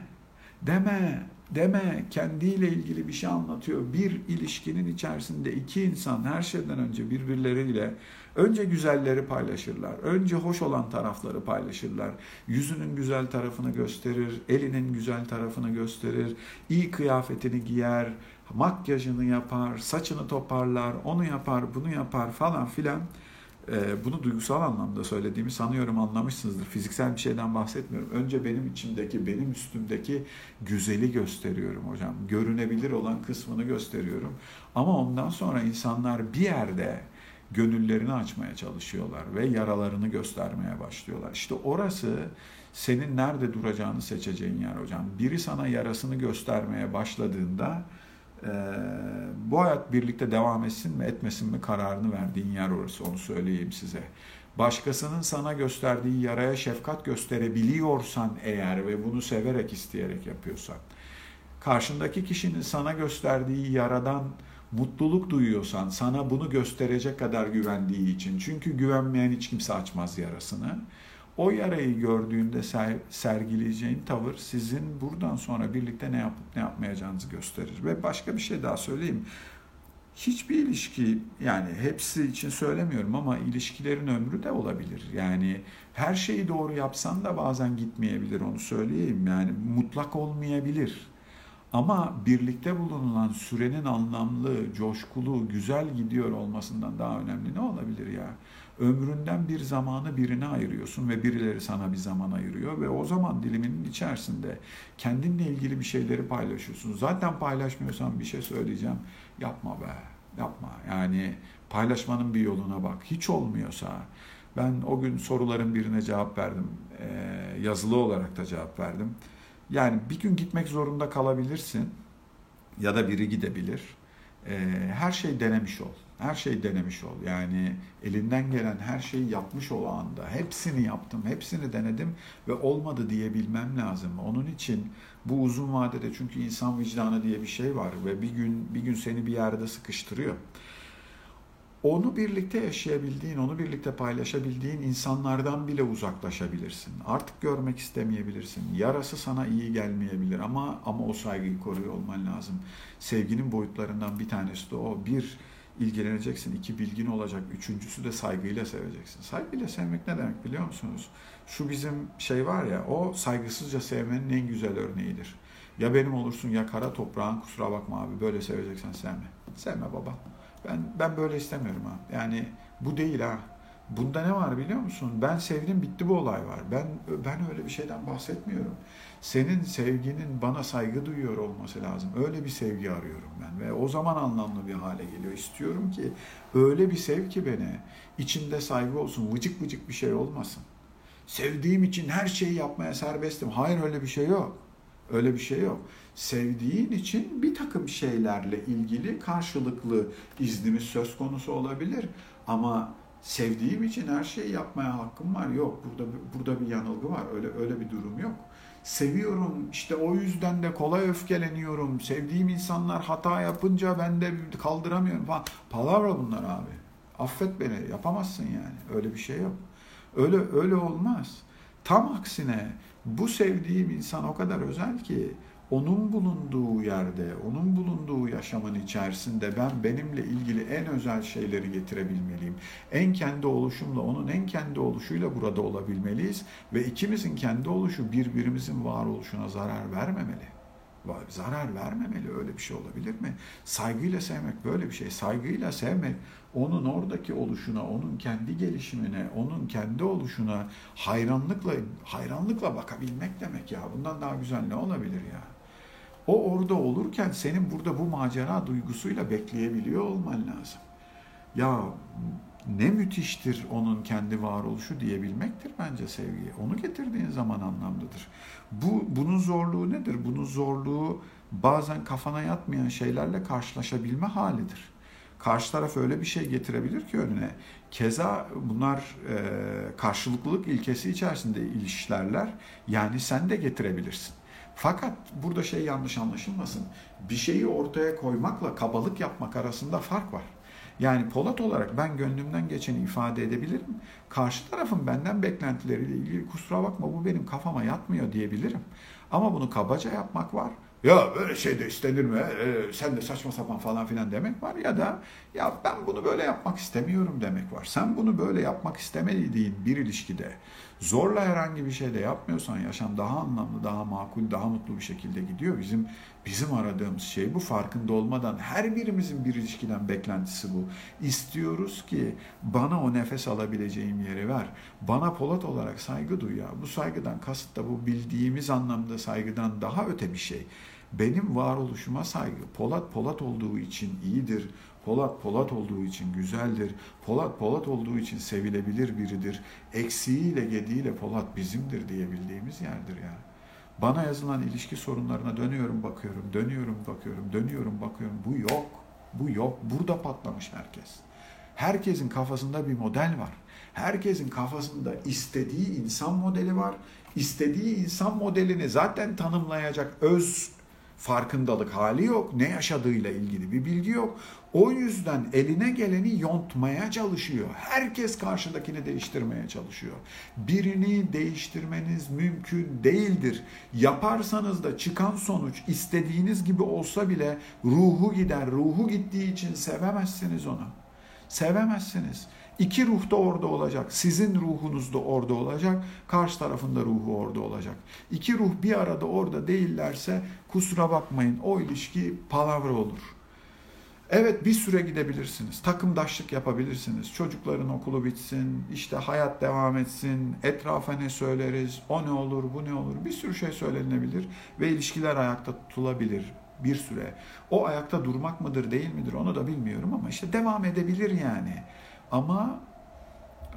[SPEAKER 1] Deme deme kendiyle ilgili bir şey anlatıyor. Bir ilişkinin içerisinde iki insan her şeyden önce birbirleriyle önce güzelleri paylaşırlar. Önce hoş olan tarafları paylaşırlar. Yüzünün güzel tarafını gösterir, elinin güzel tarafını gösterir, iyi kıyafetini giyer, makyajını yapar, saçını toparlar, onu yapar, bunu yapar falan filan. Ee, bunu duygusal anlamda söylediğimi sanıyorum anlamışsınızdır. Fiziksel bir şeyden bahsetmiyorum. Önce benim içimdeki, benim üstümdeki güzeli gösteriyorum hocam. Görünebilir olan kısmını gösteriyorum. Ama ondan sonra insanlar bir yerde gönüllerini açmaya çalışıyorlar ve yaralarını göstermeye başlıyorlar. İşte orası senin nerede duracağını seçeceğin yer hocam. Biri sana yarasını göstermeye başladığında e, bu hayat birlikte devam etsin mi etmesin mi kararını verdiğin yer orası onu söyleyeyim size. Başkasının sana gösterdiği yaraya şefkat gösterebiliyorsan eğer ve bunu severek isteyerek yapıyorsan, karşındaki kişinin sana gösterdiği yaradan mutluluk duyuyorsan, sana bunu gösterecek kadar güvendiği için, çünkü güvenmeyen hiç kimse açmaz yarasını, o yarayı gördüğünde ser, sergileyeceğin tavır sizin buradan sonra birlikte ne yapıp ne yapmayacağınızı gösterir. Ve başka bir şey daha söyleyeyim. Hiçbir ilişki yani hepsi için söylemiyorum ama ilişkilerin ömrü de olabilir. Yani her şeyi doğru yapsan da bazen gitmeyebilir onu söyleyeyim. Yani mutlak olmayabilir. Ama birlikte bulunulan sürenin anlamlı, coşkulu, güzel gidiyor olmasından daha önemli ne olabilir ya? Ömründen bir zamanı birine ayırıyorsun ve birileri sana bir zaman ayırıyor ve o zaman diliminin içerisinde kendinle ilgili bir şeyleri paylaşıyorsun. Zaten paylaşmıyorsan bir şey söyleyeceğim. Yapma be. Yapma. Yani paylaşmanın bir yoluna bak. Hiç olmuyorsa ben o gün soruların birine cevap verdim. Ee, yazılı olarak da cevap verdim. Yani bir gün gitmek zorunda kalabilirsin ya da biri gidebilir. Ee, her şey denemiş ol. Her şey denemiş ol. Yani elinden gelen her şeyi yapmış ol anda. Hepsini yaptım, hepsini denedim ve olmadı diyebilmem lazım. Onun için bu uzun vadede çünkü insan vicdanı diye bir şey var ve bir gün bir gün seni bir yerde sıkıştırıyor onu birlikte yaşayabildiğin, onu birlikte paylaşabildiğin insanlardan bile uzaklaşabilirsin. Artık görmek istemeyebilirsin. Yarası sana iyi gelmeyebilir ama ama o saygıyı koruyor olman lazım. Sevginin boyutlarından bir tanesi de o. Bir, ilgileneceksin. iki bilgin olacak. Üçüncüsü de saygıyla seveceksin. Saygıyla sevmek ne demek biliyor musunuz? Şu bizim şey var ya, o saygısızca sevmenin en güzel örneğidir. Ya benim olursun ya kara toprağın kusura bakma abi böyle seveceksen sevme. Sevme baba. Ben ben böyle istemiyorum ha. Yani bu değil ha. Bunda ne var biliyor musun? Ben sevdim bitti bu olay var. Ben ben öyle bir şeyden bahsetmiyorum. Senin sevginin bana saygı duyuyor olması lazım. Öyle bir sevgi arıyorum ben ve o zaman anlamlı bir hale geliyor. İstiyorum ki öyle bir sev ki beni içinde saygı olsun, vıcık vıcık bir şey olmasın. Sevdiğim için her şeyi yapmaya serbestim. Hayır öyle bir şey yok. Öyle bir şey yok. Sevdiğin için bir takım şeylerle ilgili karşılıklı iznimiz söz konusu olabilir. Ama sevdiğim için her şeyi yapmaya hakkım var. Yok burada burada bir yanılgı var. Öyle öyle bir durum yok. Seviyorum işte o yüzden de kolay öfkeleniyorum. Sevdiğim insanlar hata yapınca ben de kaldıramıyorum falan. Palavra bunlar abi. Affet beni yapamazsın yani. Öyle bir şey yok. Öyle öyle olmaz. Tam aksine bu sevdiğim insan o kadar özel ki onun bulunduğu yerde, onun bulunduğu yaşamın içerisinde ben benimle ilgili en özel şeyleri getirebilmeliyim. En kendi oluşumla, onun en kendi oluşuyla burada olabilmeliyiz ve ikimizin kendi oluşu birbirimizin varoluşuna zarar vermemeli zarar vermemeli öyle bir şey olabilir mi? Saygıyla sevmek böyle bir şey. Saygıyla sevmek onun oradaki oluşuna, onun kendi gelişimine, onun kendi oluşuna hayranlıkla hayranlıkla bakabilmek demek ya. Bundan daha güzel ne olabilir ya? O orada olurken senin burada bu macera duygusuyla bekleyebiliyor olman lazım. Ya ne müthiştir onun kendi varoluşu diyebilmektir bence sevgi. Onu getirdiğin zaman anlamlıdır. Bu bunun zorluğu nedir? Bunun zorluğu bazen kafana yatmayan şeylerle karşılaşabilme halidir. Karşı taraf öyle bir şey getirebilir ki önüne. Keza bunlar e, karşılıklılık ilkesi içerisinde ilişkilerler. Yani sen de getirebilirsin. Fakat burada şey yanlış anlaşılmasın. Bir şeyi ortaya koymakla kabalık yapmak arasında fark var. Yani Polat olarak ben gönlümden geçeni ifade edebilirim. Karşı tarafın benden beklentileriyle ilgili kusura bakma bu benim kafama yatmıyor diyebilirim. Ama bunu kabaca yapmak var. Ya böyle şey de istenir mi? Ee, sen de saçma sapan falan filan demek var ya da ya ben bunu böyle yapmak istemiyorum demek var. Sen bunu böyle yapmak istemediğin bir ilişkide zorla herhangi bir şey de yapmıyorsan yaşam daha anlamlı, daha makul, daha mutlu bir şekilde gidiyor. Bizim bizim aradığımız şey bu farkında olmadan her birimizin bir ilişkiden beklentisi bu. İstiyoruz ki bana o nefes alabileceğim yeri ver. Bana Polat olarak saygı duy ya. Bu saygıdan kasıt da bu bildiğimiz anlamda saygıdan daha öte bir şey. Benim varoluşuma saygı. Polat Polat olduğu için iyidir. Polat Polat olduğu için güzeldir. Polat Polat olduğu için sevilebilir biridir. Eksiğiyle gediğiyle Polat bizimdir diyebildiğimiz yerdir yani. Bana yazılan ilişki sorunlarına dönüyorum bakıyorum, dönüyorum bakıyorum, dönüyorum bakıyorum. Bu yok. Bu yok. Burada patlamış herkes. Herkesin kafasında bir model var. Herkesin kafasında istediği insan modeli var. İstediği insan modelini zaten tanımlayacak öz farkındalık hali yok. Ne yaşadığıyla ilgili bir bilgi yok. O yüzden eline geleni yontmaya çalışıyor. Herkes karşıdakini değiştirmeye çalışıyor. Birini değiştirmeniz mümkün değildir. Yaparsanız da çıkan sonuç istediğiniz gibi olsa bile ruhu gider. Ruhu gittiği için sevemezsiniz onu. Sevemezsiniz. İki ruh da orada olacak. Sizin ruhunuz da orada olacak. Karşı tarafında ruhu orada olacak. İki ruh bir arada orada değillerse kusura bakmayın o ilişki palavra olur. Evet bir süre gidebilirsiniz. Takımdaşlık yapabilirsiniz. Çocukların okulu bitsin, işte hayat devam etsin, etrafa ne söyleriz, o ne olur, bu ne olur. Bir sürü şey söylenebilir ve ilişkiler ayakta tutulabilir bir süre. O ayakta durmak mıdır değil midir onu da bilmiyorum ama işte devam edebilir yani. Ama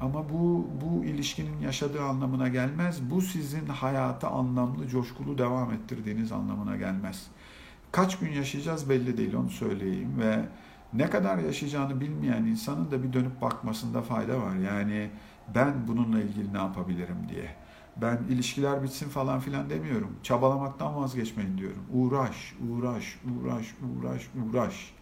[SPEAKER 1] ama bu bu ilişkinin yaşadığı anlamına gelmez. Bu sizin hayatı anlamlı, coşkulu devam ettirdiğiniz anlamına gelmez. Kaç gün yaşayacağız belli değil onu söyleyeyim ve ne kadar yaşayacağını bilmeyen insanın da bir dönüp bakmasında fayda var. Yani ben bununla ilgili ne yapabilirim diye. Ben ilişkiler bitsin falan filan demiyorum. Çabalamaktan vazgeçmeyin diyorum. Uğraş, uğraş, uğraş, uğraş, uğraş.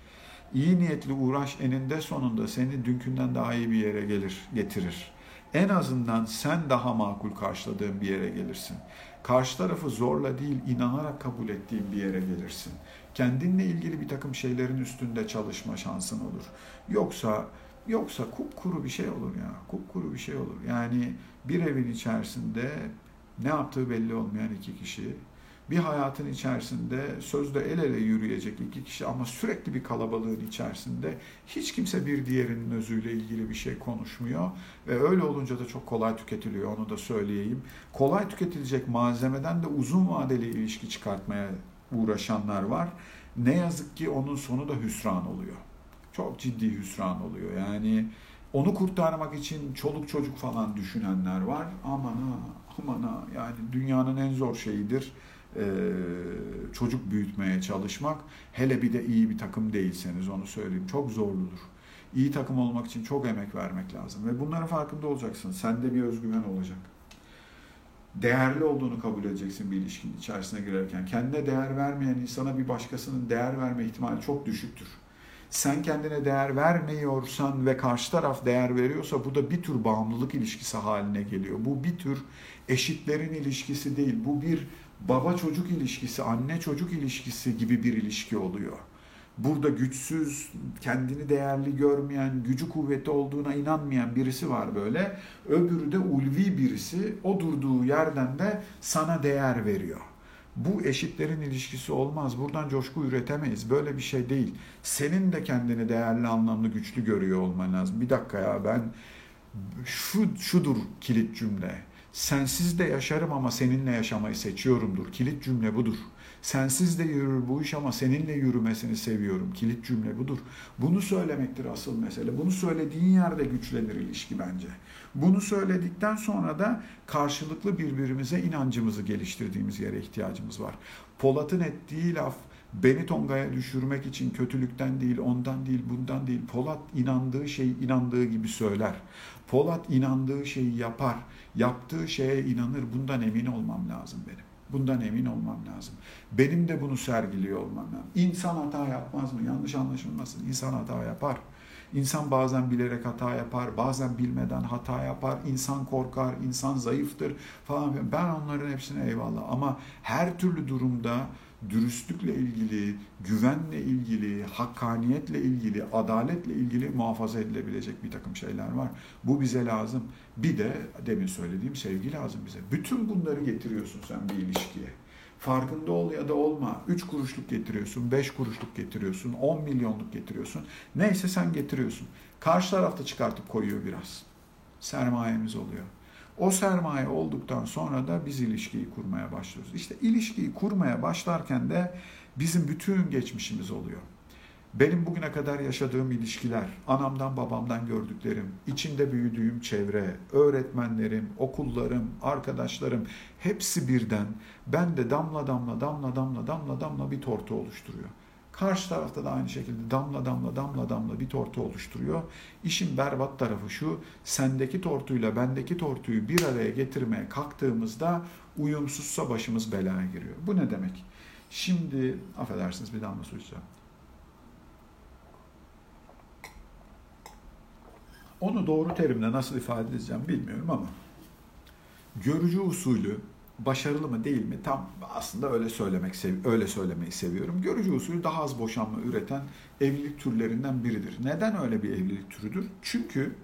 [SPEAKER 1] İyi niyetli uğraş eninde sonunda seni dünkünden daha iyi bir yere gelir, getirir. En azından sen daha makul karşıladığın bir yere gelirsin. Karşı tarafı zorla değil, inanarak kabul ettiğin bir yere gelirsin. Kendinle ilgili bir takım şeylerin üstünde çalışma şansın olur. Yoksa yoksa kupkuru bir şey olur ya. Kupkuru bir şey olur. Yani bir evin içerisinde ne yaptığı belli olmayan iki kişi bir hayatın içerisinde sözde el ele yürüyecek iki kişi ama sürekli bir kalabalığın içerisinde hiç kimse bir diğerinin özüyle ilgili bir şey konuşmuyor ve öyle olunca da çok kolay tüketiliyor onu da söyleyeyim. Kolay tüketilecek malzemeden de uzun vadeli ilişki çıkartmaya uğraşanlar var. Ne yazık ki onun sonu da hüsran oluyor. Çok ciddi hüsran oluyor. Yani onu kurtarmak için çoluk çocuk falan düşünenler var. Aman ha, aman ha. Yani dünyanın en zor şeyidir e, çocuk büyütmeye çalışmak. Hele bir de iyi bir takım değilseniz onu söyleyeyim. Çok zorludur. İyi takım olmak için çok emek vermek lazım. Ve bunların farkında olacaksın. Sende bir özgüven olacak. Değerli olduğunu kabul edeceksin bir ilişkinin içerisine girerken. Kendine değer vermeyen insana bir başkasının değer verme ihtimali çok düşüktür. Sen kendine değer vermiyorsan ve karşı taraf değer veriyorsa bu da bir tür bağımlılık ilişkisi haline geliyor. Bu bir tür eşitlerin ilişkisi değil. Bu bir baba çocuk ilişkisi, anne çocuk ilişkisi gibi bir ilişki oluyor. Burada güçsüz, kendini değerli görmeyen, gücü kuvveti olduğuna inanmayan birisi var böyle. Öbürü de ulvi birisi. O durduğu yerden de sana değer veriyor. Bu eşitlerin ilişkisi olmaz. Buradan coşku üretemeyiz. Böyle bir şey değil. Senin de kendini değerli, anlamlı, güçlü görüyor olman lazım. Bir dakika ya ben şu şudur kilit cümle Sensiz de yaşarım ama seninle yaşamayı seçiyorumdur. Kilit cümle budur. Sensiz de yürür bu iş ama seninle yürümesini seviyorum. Kilit cümle budur. Bunu söylemektir asıl mesele. Bunu söylediğin yerde güçlenir ilişki bence. Bunu söyledikten sonra da karşılıklı birbirimize inancımızı geliştirdiğimiz yere ihtiyacımız var. Polat'ın ettiği laf beni Tonga'ya düşürmek için kötülükten değil, ondan değil, bundan değil. Polat inandığı şeyi inandığı gibi söyler. Polat inandığı şeyi yapar. Yaptığı şeye inanır. Bundan emin olmam lazım benim. Bundan emin olmam lazım. Benim de bunu sergiliyor olmam lazım. İnsan hata yapmaz mı? Yanlış anlaşılmasın. İnsan hata yapar. İnsan bazen bilerek hata yapar, bazen bilmeden hata yapar. İnsan korkar, insan zayıftır falan. Ben onların hepsine eyvallah. Ama her türlü durumda dürüstlükle ilgili, güvenle ilgili, hakkaniyetle ilgili, adaletle ilgili muhafaza edilebilecek bir takım şeyler var. Bu bize lazım. Bir de demin söylediğim sevgi lazım bize. Bütün bunları getiriyorsun sen bir ilişkiye. Farkında ol ya da olma. 3 kuruşluk getiriyorsun, 5 kuruşluk getiriyorsun, 10 milyonluk getiriyorsun. Neyse sen getiriyorsun. Karşı tarafta çıkartıp koyuyor biraz. Sermayemiz oluyor. O sermaye olduktan sonra da biz ilişkiyi kurmaya başlıyoruz. İşte ilişkiyi kurmaya başlarken de bizim bütün geçmişimiz oluyor. Benim bugüne kadar yaşadığım ilişkiler, anamdan babamdan gördüklerim, içinde büyüdüğüm çevre, öğretmenlerim, okullarım, arkadaşlarım hepsi birden ben de damla damla damla damla damla damla bir tortu oluşturuyor. Karşı tarafta da aynı şekilde damla damla damla damla bir tortu oluşturuyor. İşin berbat tarafı şu, sendeki tortuyla bendeki tortuyu bir araya getirmeye kalktığımızda uyumsuzsa başımız belaya giriyor. Bu ne demek? Şimdi, affedersiniz bir damla su içeceğim. Onu doğru terimle nasıl ifade edeceğim bilmiyorum ama görücü usulü başarılı mı değil mi? Tam aslında öyle söylemek öyle söylemeyi seviyorum. Görücü usulü daha az boşanma üreten evlilik türlerinden biridir. Neden öyle bir evlilik türüdür? Çünkü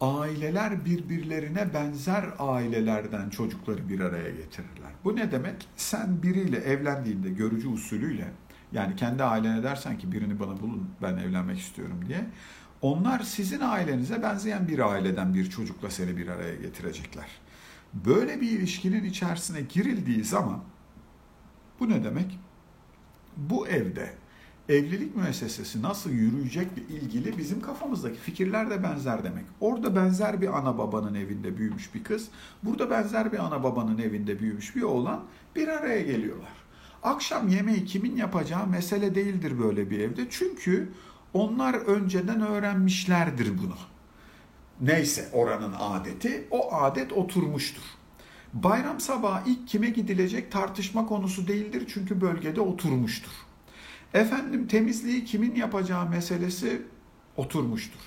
[SPEAKER 1] aileler birbirlerine benzer ailelerden çocukları bir araya getirirler. Bu ne demek? Sen biriyle evlendiğinde görücü usulüyle Yani kendi ailene dersen ki birini bana bulun ben evlenmek istiyorum diye. Onlar sizin ailenize benzeyen bir aileden bir çocukla seni bir araya getirecekler. Böyle bir ilişkinin içerisine girildiği zaman bu ne demek? Bu evde evlilik müessesesi nasıl yürüyecekle ilgili bizim kafamızdaki fikirler de benzer demek. Orada benzer bir ana babanın evinde büyümüş bir kız, burada benzer bir ana babanın evinde büyümüş bir oğlan bir araya geliyorlar. Akşam yemeği kimin yapacağı mesele değildir böyle bir evde. Çünkü onlar önceden öğrenmişlerdir bunu. Neyse oranın adeti, o adet oturmuştur. Bayram sabahı ilk kime gidilecek tartışma konusu değildir çünkü bölgede oturmuştur. Efendim temizliği kimin yapacağı meselesi oturmuştur.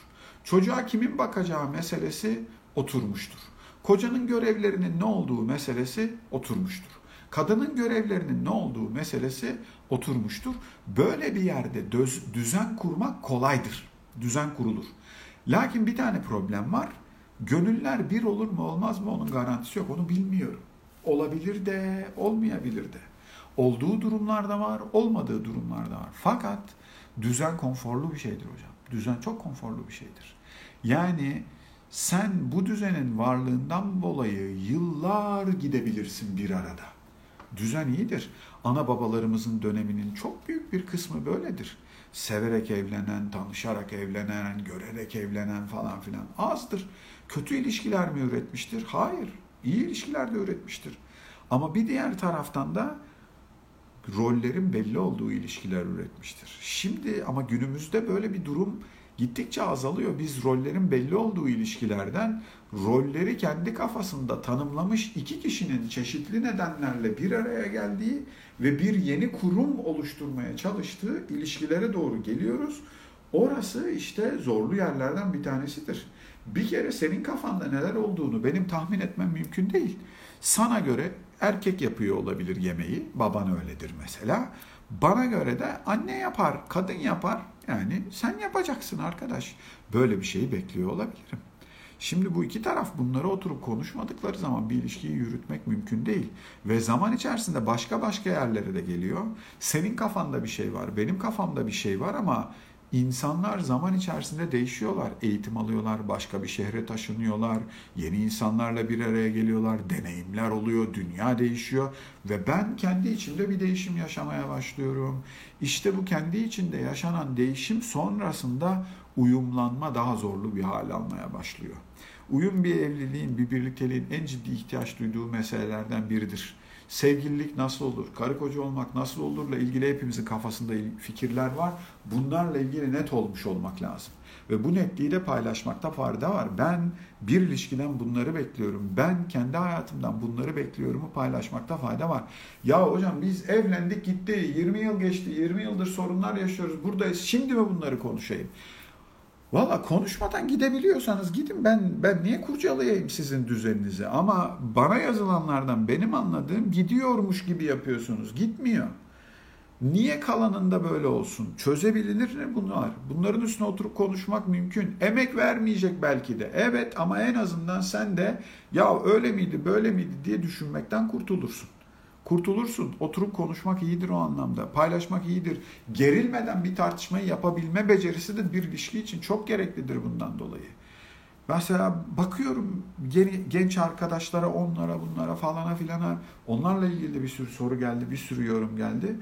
[SPEAKER 1] Çocuğa kimin bakacağı meselesi oturmuştur. Kocanın görevlerinin ne olduğu meselesi oturmuştur. Kadının görevlerinin ne olduğu meselesi oturmuştur. Böyle bir yerde düz, düzen kurmak kolaydır. Düzen kurulur. Lakin bir tane problem var. Gönüller bir olur mu olmaz mı onun garantisi yok. Onu bilmiyorum. Olabilir de olmayabilir de. Olduğu durumlarda var, olmadığı durumlarda var. Fakat düzen konforlu bir şeydir hocam. Düzen çok konforlu bir şeydir. Yani sen bu düzenin varlığından dolayı yıllar gidebilirsin bir arada. Düzen iyidir. Ana babalarımızın döneminin çok büyük bir kısmı böyledir. Severek evlenen, tanışarak evlenen, görerek evlenen falan filan azdır. Kötü ilişkiler mi üretmiştir? Hayır. İyi ilişkiler de üretmiştir. Ama bir diğer taraftan da rollerin belli olduğu ilişkiler üretmiştir. Şimdi ama günümüzde böyle bir durum gittikçe azalıyor. Biz rollerin belli olduğu ilişkilerden rolleri kendi kafasında tanımlamış iki kişinin çeşitli nedenlerle bir araya geldiği ve bir yeni kurum oluşturmaya çalıştığı ilişkilere doğru geliyoruz. Orası işte zorlu yerlerden bir tanesidir. Bir kere senin kafanda neler olduğunu benim tahmin etmem mümkün değil. Sana göre erkek yapıyor olabilir yemeği. Baban öyledir mesela. Bana göre de anne yapar, kadın yapar. Yani sen yapacaksın arkadaş. Böyle bir şeyi bekliyor olabilirim. Şimdi bu iki taraf bunları oturup konuşmadıkları zaman bir ilişkiyi yürütmek mümkün değil. Ve zaman içerisinde başka başka yerlere de geliyor. Senin kafanda bir şey var, benim kafamda bir şey var ama İnsanlar zaman içerisinde değişiyorlar. Eğitim alıyorlar, başka bir şehre taşınıyorlar, yeni insanlarla bir araya geliyorlar, deneyimler oluyor, dünya değişiyor ve ben kendi içimde bir değişim yaşamaya başlıyorum. İşte bu kendi içinde yaşanan değişim sonrasında uyumlanma daha zorlu bir hal almaya başlıyor. Uyum bir evliliğin, bir birlikteliğin en ciddi ihtiyaç duyduğu meselelerden biridir sevgililik nasıl olur, karı koca olmak nasıl olurla ilgili hepimizin kafasında fikirler var. Bunlarla ilgili net olmuş olmak lazım. Ve bu netliği de paylaşmakta fayda var. Ben bir ilişkiden bunları bekliyorum. Ben kendi hayatımdan bunları bekliyorumu paylaşmakta fayda var. Ya hocam biz evlendik gitti, 20 yıl geçti, 20 yıldır sorunlar yaşıyoruz, buradayız. Şimdi mi bunları konuşayım? Valla konuşmadan gidebiliyorsanız gidin ben ben niye kurcalayayım sizin düzeninizi ama bana yazılanlardan benim anladığım gidiyormuş gibi yapıyorsunuz gitmiyor. Niye kalanında böyle olsun? Çözebilir mi bunlar? Bunların üstüne oturup konuşmak mümkün. Emek vermeyecek belki de. Evet ama en azından sen de ya öyle miydi böyle miydi diye düşünmekten kurtulursun. Kurtulursun. Oturup konuşmak iyidir o anlamda. Paylaşmak iyidir. Gerilmeden bir tartışmayı yapabilme becerisi de bir ilişki için çok gereklidir bundan dolayı. Mesela bakıyorum genç arkadaşlara, onlara, bunlara falana filana onlarla ilgili bir sürü soru geldi, bir sürü yorum geldi.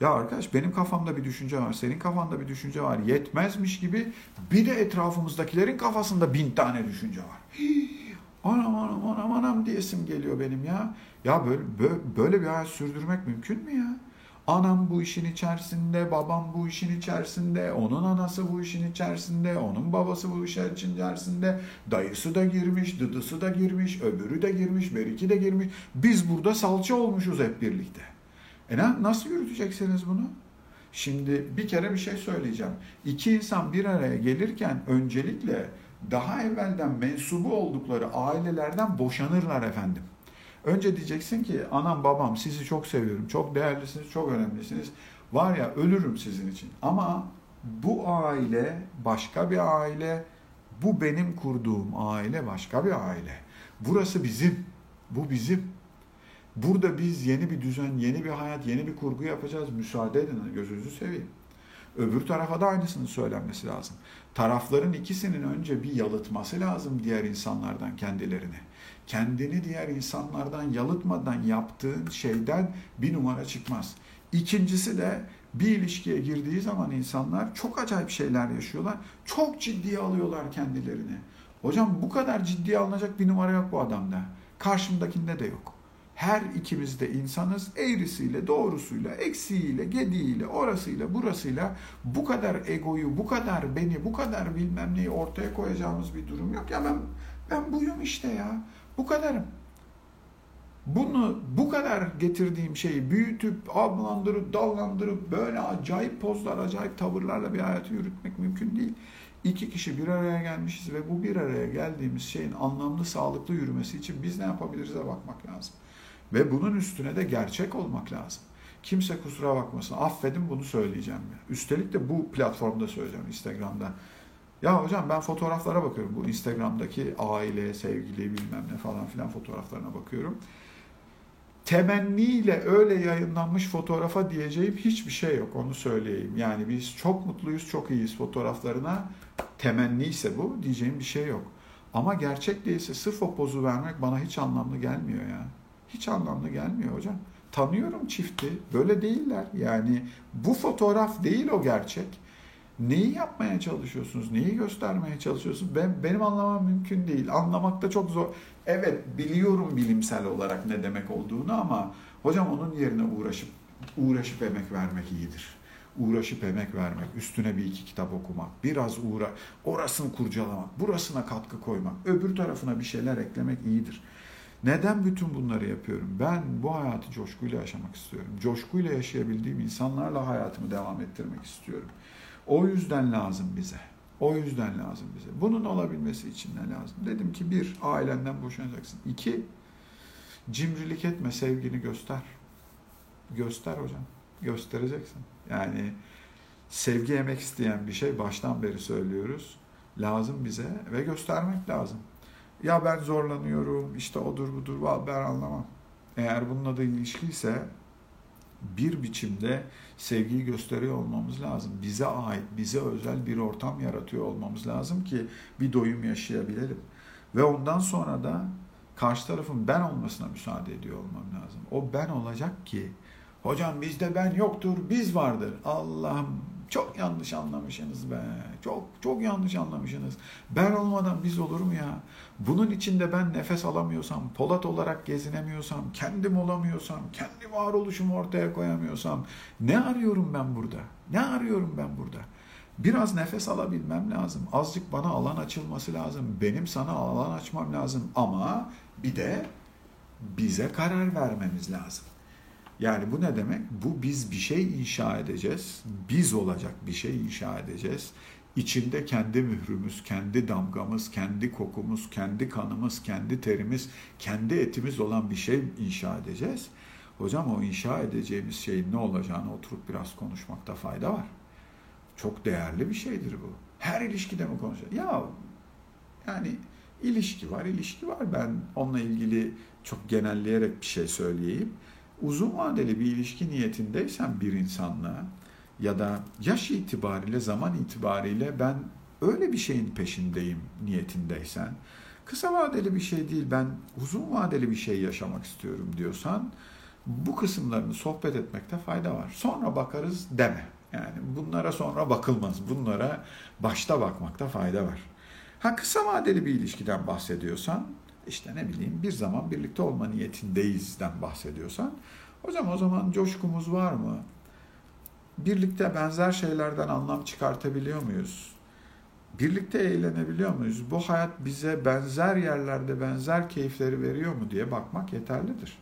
[SPEAKER 1] Ya arkadaş benim kafamda bir düşünce var, senin kafanda bir düşünce var. Yetmezmiş gibi bir de etrafımızdakilerin kafasında bin tane düşünce var. Hii, anam anam anam anam diyesim geliyor benim ya. Ya böyle, böyle bir hayat sürdürmek mümkün mü ya? Anam bu işin içerisinde, babam bu işin içerisinde, onun anası bu işin içerisinde, onun babası bu işin içerisinde, dayısı da girmiş, dıdısı da girmiş, öbürü de girmiş, beriki de girmiş. Biz burada salça olmuşuz hep birlikte. E nasıl yürüteceksiniz bunu? Şimdi bir kere bir şey söyleyeceğim. İki insan bir araya gelirken öncelikle daha evvelden mensubu oldukları ailelerden boşanırlar efendim. Önce diyeceksin ki anam babam sizi çok seviyorum, çok değerlisiniz, çok önemlisiniz. Var ya ölürüm sizin için. Ama bu aile başka bir aile, bu benim kurduğum aile başka bir aile. Burası bizim, bu bizim. Burada biz yeni bir düzen, yeni bir hayat, yeni bir kurgu yapacağız. Müsaade edin gözünüzü seveyim. Öbür tarafa da aynısını söylenmesi lazım. Tarafların ikisinin önce bir yalıtması lazım diğer insanlardan kendilerini. Kendini diğer insanlardan yalıtmadan yaptığın şeyden bir numara çıkmaz. İkincisi de bir ilişkiye girdiği zaman insanlar çok acayip şeyler yaşıyorlar. Çok ciddiye alıyorlar kendilerini. Hocam bu kadar ciddiye alınacak bir numara yok bu adamda. Karşımdakinde de yok. Her ikimiz de insanız. Eğrisiyle, doğrusuyla, eksiğiyle, gediğiyle, orasıyla, burasıyla bu kadar egoyu, bu kadar beni, bu kadar bilmem neyi ortaya koyacağımız bir durum yok. Ya ben ben buyum işte ya. Bu kadarım. Bunu bu kadar getirdiğim şeyi büyütüp, ablandırıp, dallandırıp böyle acayip pozlar, acayip tavırlarla bir hayatı yürütmek mümkün değil. İki kişi bir araya gelmişiz ve bu bir araya geldiğimiz şeyin anlamlı, sağlıklı yürümesi için biz ne yapabiliriz'e bakmak lazım. Ve bunun üstüne de gerçek olmak lazım. Kimse kusura bakmasın. Affedin bunu söyleyeceğim. Ya. Üstelik de bu platformda söyleyeceğim Instagram'da. Ya hocam ben fotoğraflara bakıyorum. Bu Instagram'daki aile, sevgili bilmem ne falan filan fotoğraflarına bakıyorum. Temenniyle öyle yayınlanmış fotoğrafa diyeceğim hiçbir şey yok onu söyleyeyim. Yani biz çok mutluyuz, çok iyiyiz fotoğraflarına. Temenni ise bu diyeceğim bir şey yok. Ama gerçek değilse sırf o pozu vermek bana hiç anlamlı gelmiyor ya. Hiç anlamlı gelmiyor hocam. Tanıyorum çifti. Böyle değiller. Yani bu fotoğraf değil o gerçek. Neyi yapmaya çalışıyorsunuz? Neyi göstermeye çalışıyorsunuz? Ben benim anlamam mümkün değil. Anlamakta çok zor. Evet biliyorum bilimsel olarak ne demek olduğunu ama hocam onun yerine uğraşıp uğraşıp emek vermek iyidir. Uğraşıp emek vermek, üstüne bir iki kitap okumak, biraz uğra, orasını kurcalamak, burasına katkı koymak, öbür tarafına bir şeyler eklemek iyidir. Neden bütün bunları yapıyorum? Ben bu hayatı coşkuyla yaşamak istiyorum. Coşkuyla yaşayabildiğim insanlarla hayatımı devam ettirmek istiyorum. O yüzden lazım bize. O yüzden lazım bize. Bunun olabilmesi için ne lazım? Dedim ki bir, ailenden boşanacaksın. İki, cimrilik etme, sevgini göster. Göster hocam. Göstereceksin. Yani sevgi emek isteyen bir şey baştan beri söylüyoruz. Lazım bize ve göstermek lazım. Ya ben zorlanıyorum, işte odur budur, ben anlamam. Eğer bunun adı ilişkiyse bir biçimde sevgiyi gösteriyor olmamız lazım. Bize ait, bize özel bir ortam yaratıyor olmamız lazım ki bir doyum yaşayabilelim. Ve ondan sonra da karşı tarafın ben olmasına müsaade ediyor olmam lazım. O ben olacak ki hocam bizde ben yoktur, biz vardır. Allah'ım çok yanlış anlamışsınız be. Çok çok yanlış anlamışsınız. Ben olmadan biz olur mu ya? Bunun içinde ben nefes alamıyorsam, Polat olarak gezinemiyorsam, kendim olamıyorsam, kendi varoluşumu ortaya koyamıyorsam ne arıyorum ben burada? Ne arıyorum ben burada? Biraz nefes alabilmem lazım. Azıcık bana alan açılması lazım. Benim sana alan açmam lazım. Ama bir de bize karar vermemiz lazım. Yani bu ne demek? Bu biz bir şey inşa edeceğiz. Biz olacak bir şey inşa edeceğiz. İçinde kendi mührümüz, kendi damgamız, kendi kokumuz, kendi kanımız, kendi terimiz, kendi etimiz olan bir şey inşa edeceğiz. Hocam o inşa edeceğimiz şeyin ne olacağını oturup biraz konuşmakta fayda var. Çok değerli bir şeydir bu. Her ilişkide mi konuşacağız? Ya yani ilişki var, ilişki var. Ben onunla ilgili çok genelleyerek bir şey söyleyeyim uzun vadeli bir ilişki niyetindeysen bir insanla ya da yaş itibariyle, zaman itibariyle ben öyle bir şeyin peşindeyim niyetindeysen, kısa vadeli bir şey değil ben uzun vadeli bir şey yaşamak istiyorum diyorsan bu kısımlarını sohbet etmekte fayda var. Sonra bakarız deme. Yani bunlara sonra bakılmaz. Bunlara başta bakmakta fayda var. Ha kısa vadeli bir ilişkiden bahsediyorsan işte ne bileyim bir zaman birlikte olma niyetindeyizden bahsediyorsan hocam o zaman coşkumuz var mı? Birlikte benzer şeylerden anlam çıkartabiliyor muyuz? Birlikte eğlenebiliyor muyuz? Bu hayat bize benzer yerlerde benzer keyifleri veriyor mu diye bakmak yeterlidir.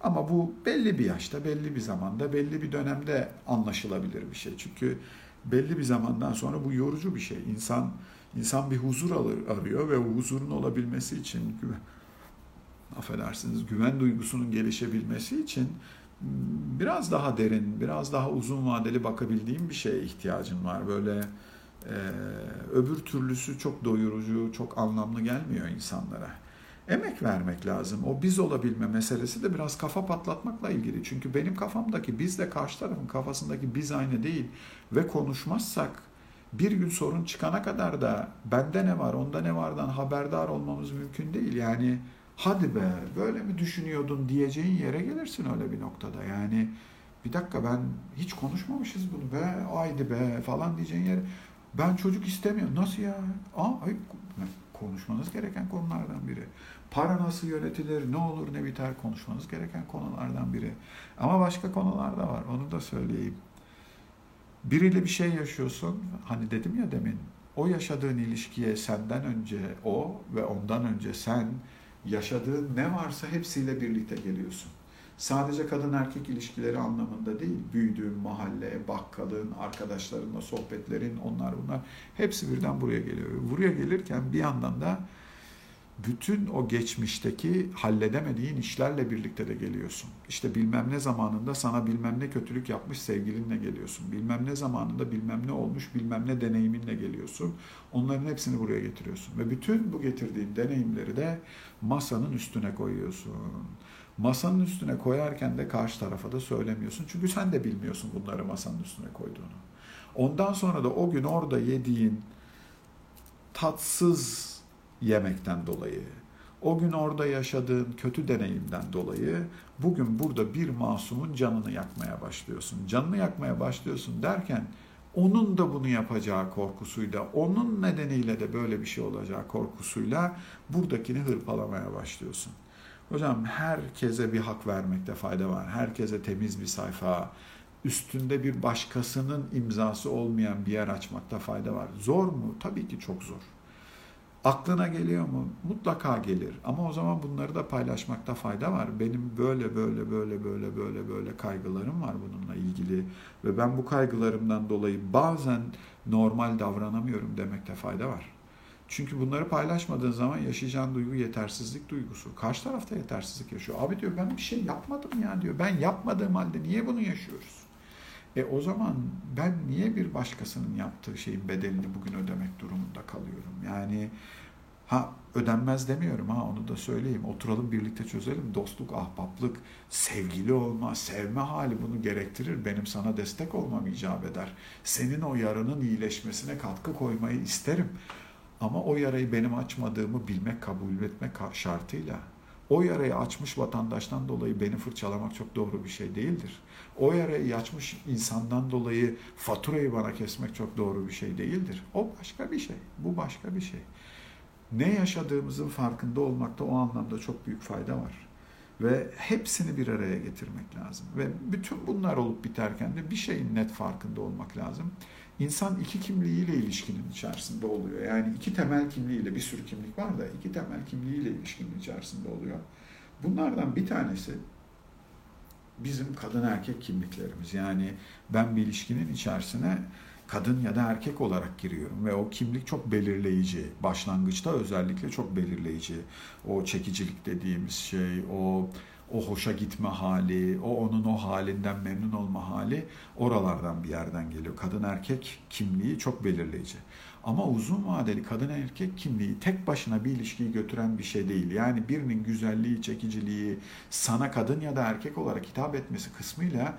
[SPEAKER 1] Ama bu belli bir yaşta, belli bir zamanda, belli bir dönemde anlaşılabilir bir şey. Çünkü belli bir zamandan sonra bu yorucu bir şey. İnsan İnsan bir huzur alır, arıyor ve o huzurun olabilmesi için güven, affedersiniz güven duygusunun gelişebilmesi için biraz daha derin, biraz daha uzun vadeli bakabildiğim bir şeye ihtiyacın var. Böyle e, öbür türlüsü çok doyurucu, çok anlamlı gelmiyor insanlara. emek vermek lazım. O biz olabilme meselesi de biraz kafa patlatmakla ilgili. Çünkü benim kafamdaki biz de karşı tarafın kafasındaki biz aynı değil. Ve konuşmazsak bir gün sorun çıkana kadar da bende ne var, onda ne vardan haberdar olmamız mümkün değil. Yani hadi be böyle mi düşünüyordun diyeceğin yere gelirsin öyle bir noktada. Yani bir dakika ben hiç konuşmamışız bunu be, haydi be falan diyeceğin yere. Ben çocuk istemiyorum. Nasıl ya? Aa, ay, konuşmanız gereken konulardan biri. Para nasıl yönetilir, ne olur ne biter konuşmanız gereken konulardan biri. Ama başka konular da var, onu da söyleyeyim. Biriyle bir şey yaşıyorsun, hani dedim ya demin, o yaşadığın ilişkiye senden önce o ve ondan önce sen yaşadığın ne varsa hepsiyle birlikte geliyorsun. Sadece kadın erkek ilişkileri anlamında değil, büyüdüğün mahalle, bakkalın, arkadaşlarınla sohbetlerin, onlar bunlar hepsi birden buraya geliyor. Buraya gelirken bir yandan da bütün o geçmişteki halledemediğin işlerle birlikte de geliyorsun. İşte bilmem ne zamanında sana bilmem ne kötülük yapmış sevgilinle geliyorsun. Bilmem ne zamanında bilmem ne olmuş bilmem ne deneyiminle geliyorsun. Onların hepsini buraya getiriyorsun. Ve bütün bu getirdiğin deneyimleri de masanın üstüne koyuyorsun. Masanın üstüne koyarken de karşı tarafa da söylemiyorsun. Çünkü sen de bilmiyorsun bunları masanın üstüne koyduğunu. Ondan sonra da o gün orada yediğin tatsız yemekten dolayı, o gün orada yaşadığın kötü deneyimden dolayı bugün burada bir masumun canını yakmaya başlıyorsun. Canını yakmaya başlıyorsun derken onun da bunu yapacağı korkusuyla, onun nedeniyle de böyle bir şey olacağı korkusuyla buradakini hırpalamaya başlıyorsun. Hocam herkese bir hak vermekte fayda var. Herkese temiz bir sayfa, üstünde bir başkasının imzası olmayan bir yer açmakta fayda var. Zor mu? Tabii ki çok zor. Aklına geliyor mu? Mutlaka gelir. Ama o zaman bunları da paylaşmakta fayda var. Benim böyle böyle böyle böyle böyle böyle kaygılarım var bununla ilgili ve ben bu kaygılarımdan dolayı bazen normal davranamıyorum demekte fayda var. Çünkü bunları paylaşmadığın zaman yaşayacağın duygu yetersizlik duygusu. Karşı tarafta yetersizlik yaşıyor. Abi diyor ben bir şey yapmadım ya diyor. Ben yapmadığım halde niye bunu yaşıyoruz? E o zaman ben niye bir başkasının yaptığı şeyin bedelini bugün ödemek durumunda kalıyorum? Yani ha ödenmez demiyorum ha onu da söyleyeyim. Oturalım birlikte çözelim. Dostluk, ahbaplık, sevgili olma, sevme hali bunu gerektirir. Benim sana destek olmam icap eder. Senin o yaranın iyileşmesine katkı koymayı isterim. Ama o yarayı benim açmadığımı bilmek, kabul etmek şartıyla. O yarayı açmış vatandaştan dolayı beni fırçalamak çok doğru bir şey değildir. O yarayı açmış insandan dolayı faturayı bana kesmek çok doğru bir şey değildir. O başka bir şey. Bu başka bir şey. Ne yaşadığımızın farkında olmakta o anlamda çok büyük fayda var. Ve hepsini bir araya getirmek lazım. Ve bütün bunlar olup biterken de bir şeyin net farkında olmak lazım. İnsan iki kimliğiyle ilişkinin içerisinde oluyor. Yani iki temel kimliğiyle bir sürü kimlik var da iki temel kimliğiyle ilişkinin içerisinde oluyor. Bunlardan bir tanesi bizim kadın erkek kimliklerimiz. Yani ben bir ilişkinin içerisine kadın ya da erkek olarak giriyorum ve o kimlik çok belirleyici. Başlangıçta özellikle çok belirleyici. O çekicilik dediğimiz şey, o o hoşa gitme hali, o onun o halinden memnun olma hali oralardan bir yerden geliyor. Kadın erkek kimliği çok belirleyici. Ama uzun vadeli kadın erkek kimliği tek başına bir ilişkiyi götüren bir şey değil. Yani birinin güzelliği, çekiciliği sana kadın ya da erkek olarak hitap etmesi kısmıyla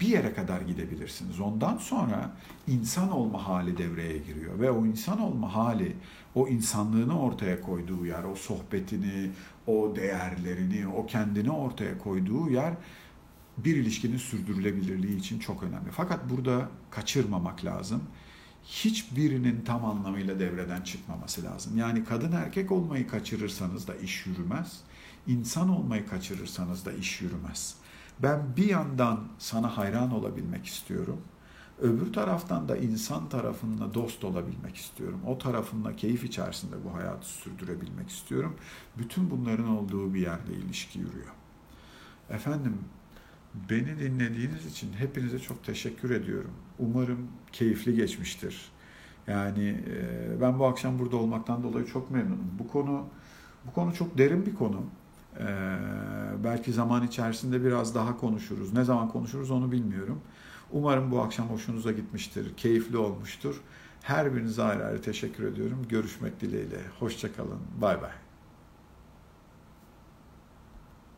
[SPEAKER 1] bir yere kadar gidebilirsiniz. Ondan sonra insan olma hali devreye giriyor ve o insan olma hali o insanlığını ortaya koyduğu yer, o sohbetini, o değerlerini, o kendini ortaya koyduğu yer bir ilişkinin sürdürülebilirliği için çok önemli. Fakat burada kaçırmamak lazım. Hiçbirinin tam anlamıyla devreden çıkmaması lazım. Yani kadın erkek olmayı kaçırırsanız da iş yürümez. İnsan olmayı kaçırırsanız da iş yürümez. Ben bir yandan sana hayran olabilmek istiyorum. Öbür taraftan da insan tarafında dost olabilmek istiyorum. O tarafında keyif içerisinde bu hayatı sürdürebilmek istiyorum. Bütün bunların olduğu bir yerde ilişki yürüyor. Efendim beni dinlediğiniz için hepinize çok teşekkür ediyorum. Umarım keyifli geçmiştir. Yani ben bu akşam burada olmaktan dolayı çok memnunum. Bu konu bu konu çok derin bir konu. Ee, belki zaman içerisinde biraz daha konuşuruz. Ne zaman konuşuruz onu bilmiyorum. Umarım bu akşam hoşunuza gitmiştir, keyifli olmuştur. Her birinize ayrı ayrı teşekkür ediyorum. Görüşmek dileğiyle. Hoşçakalın. Bay bay.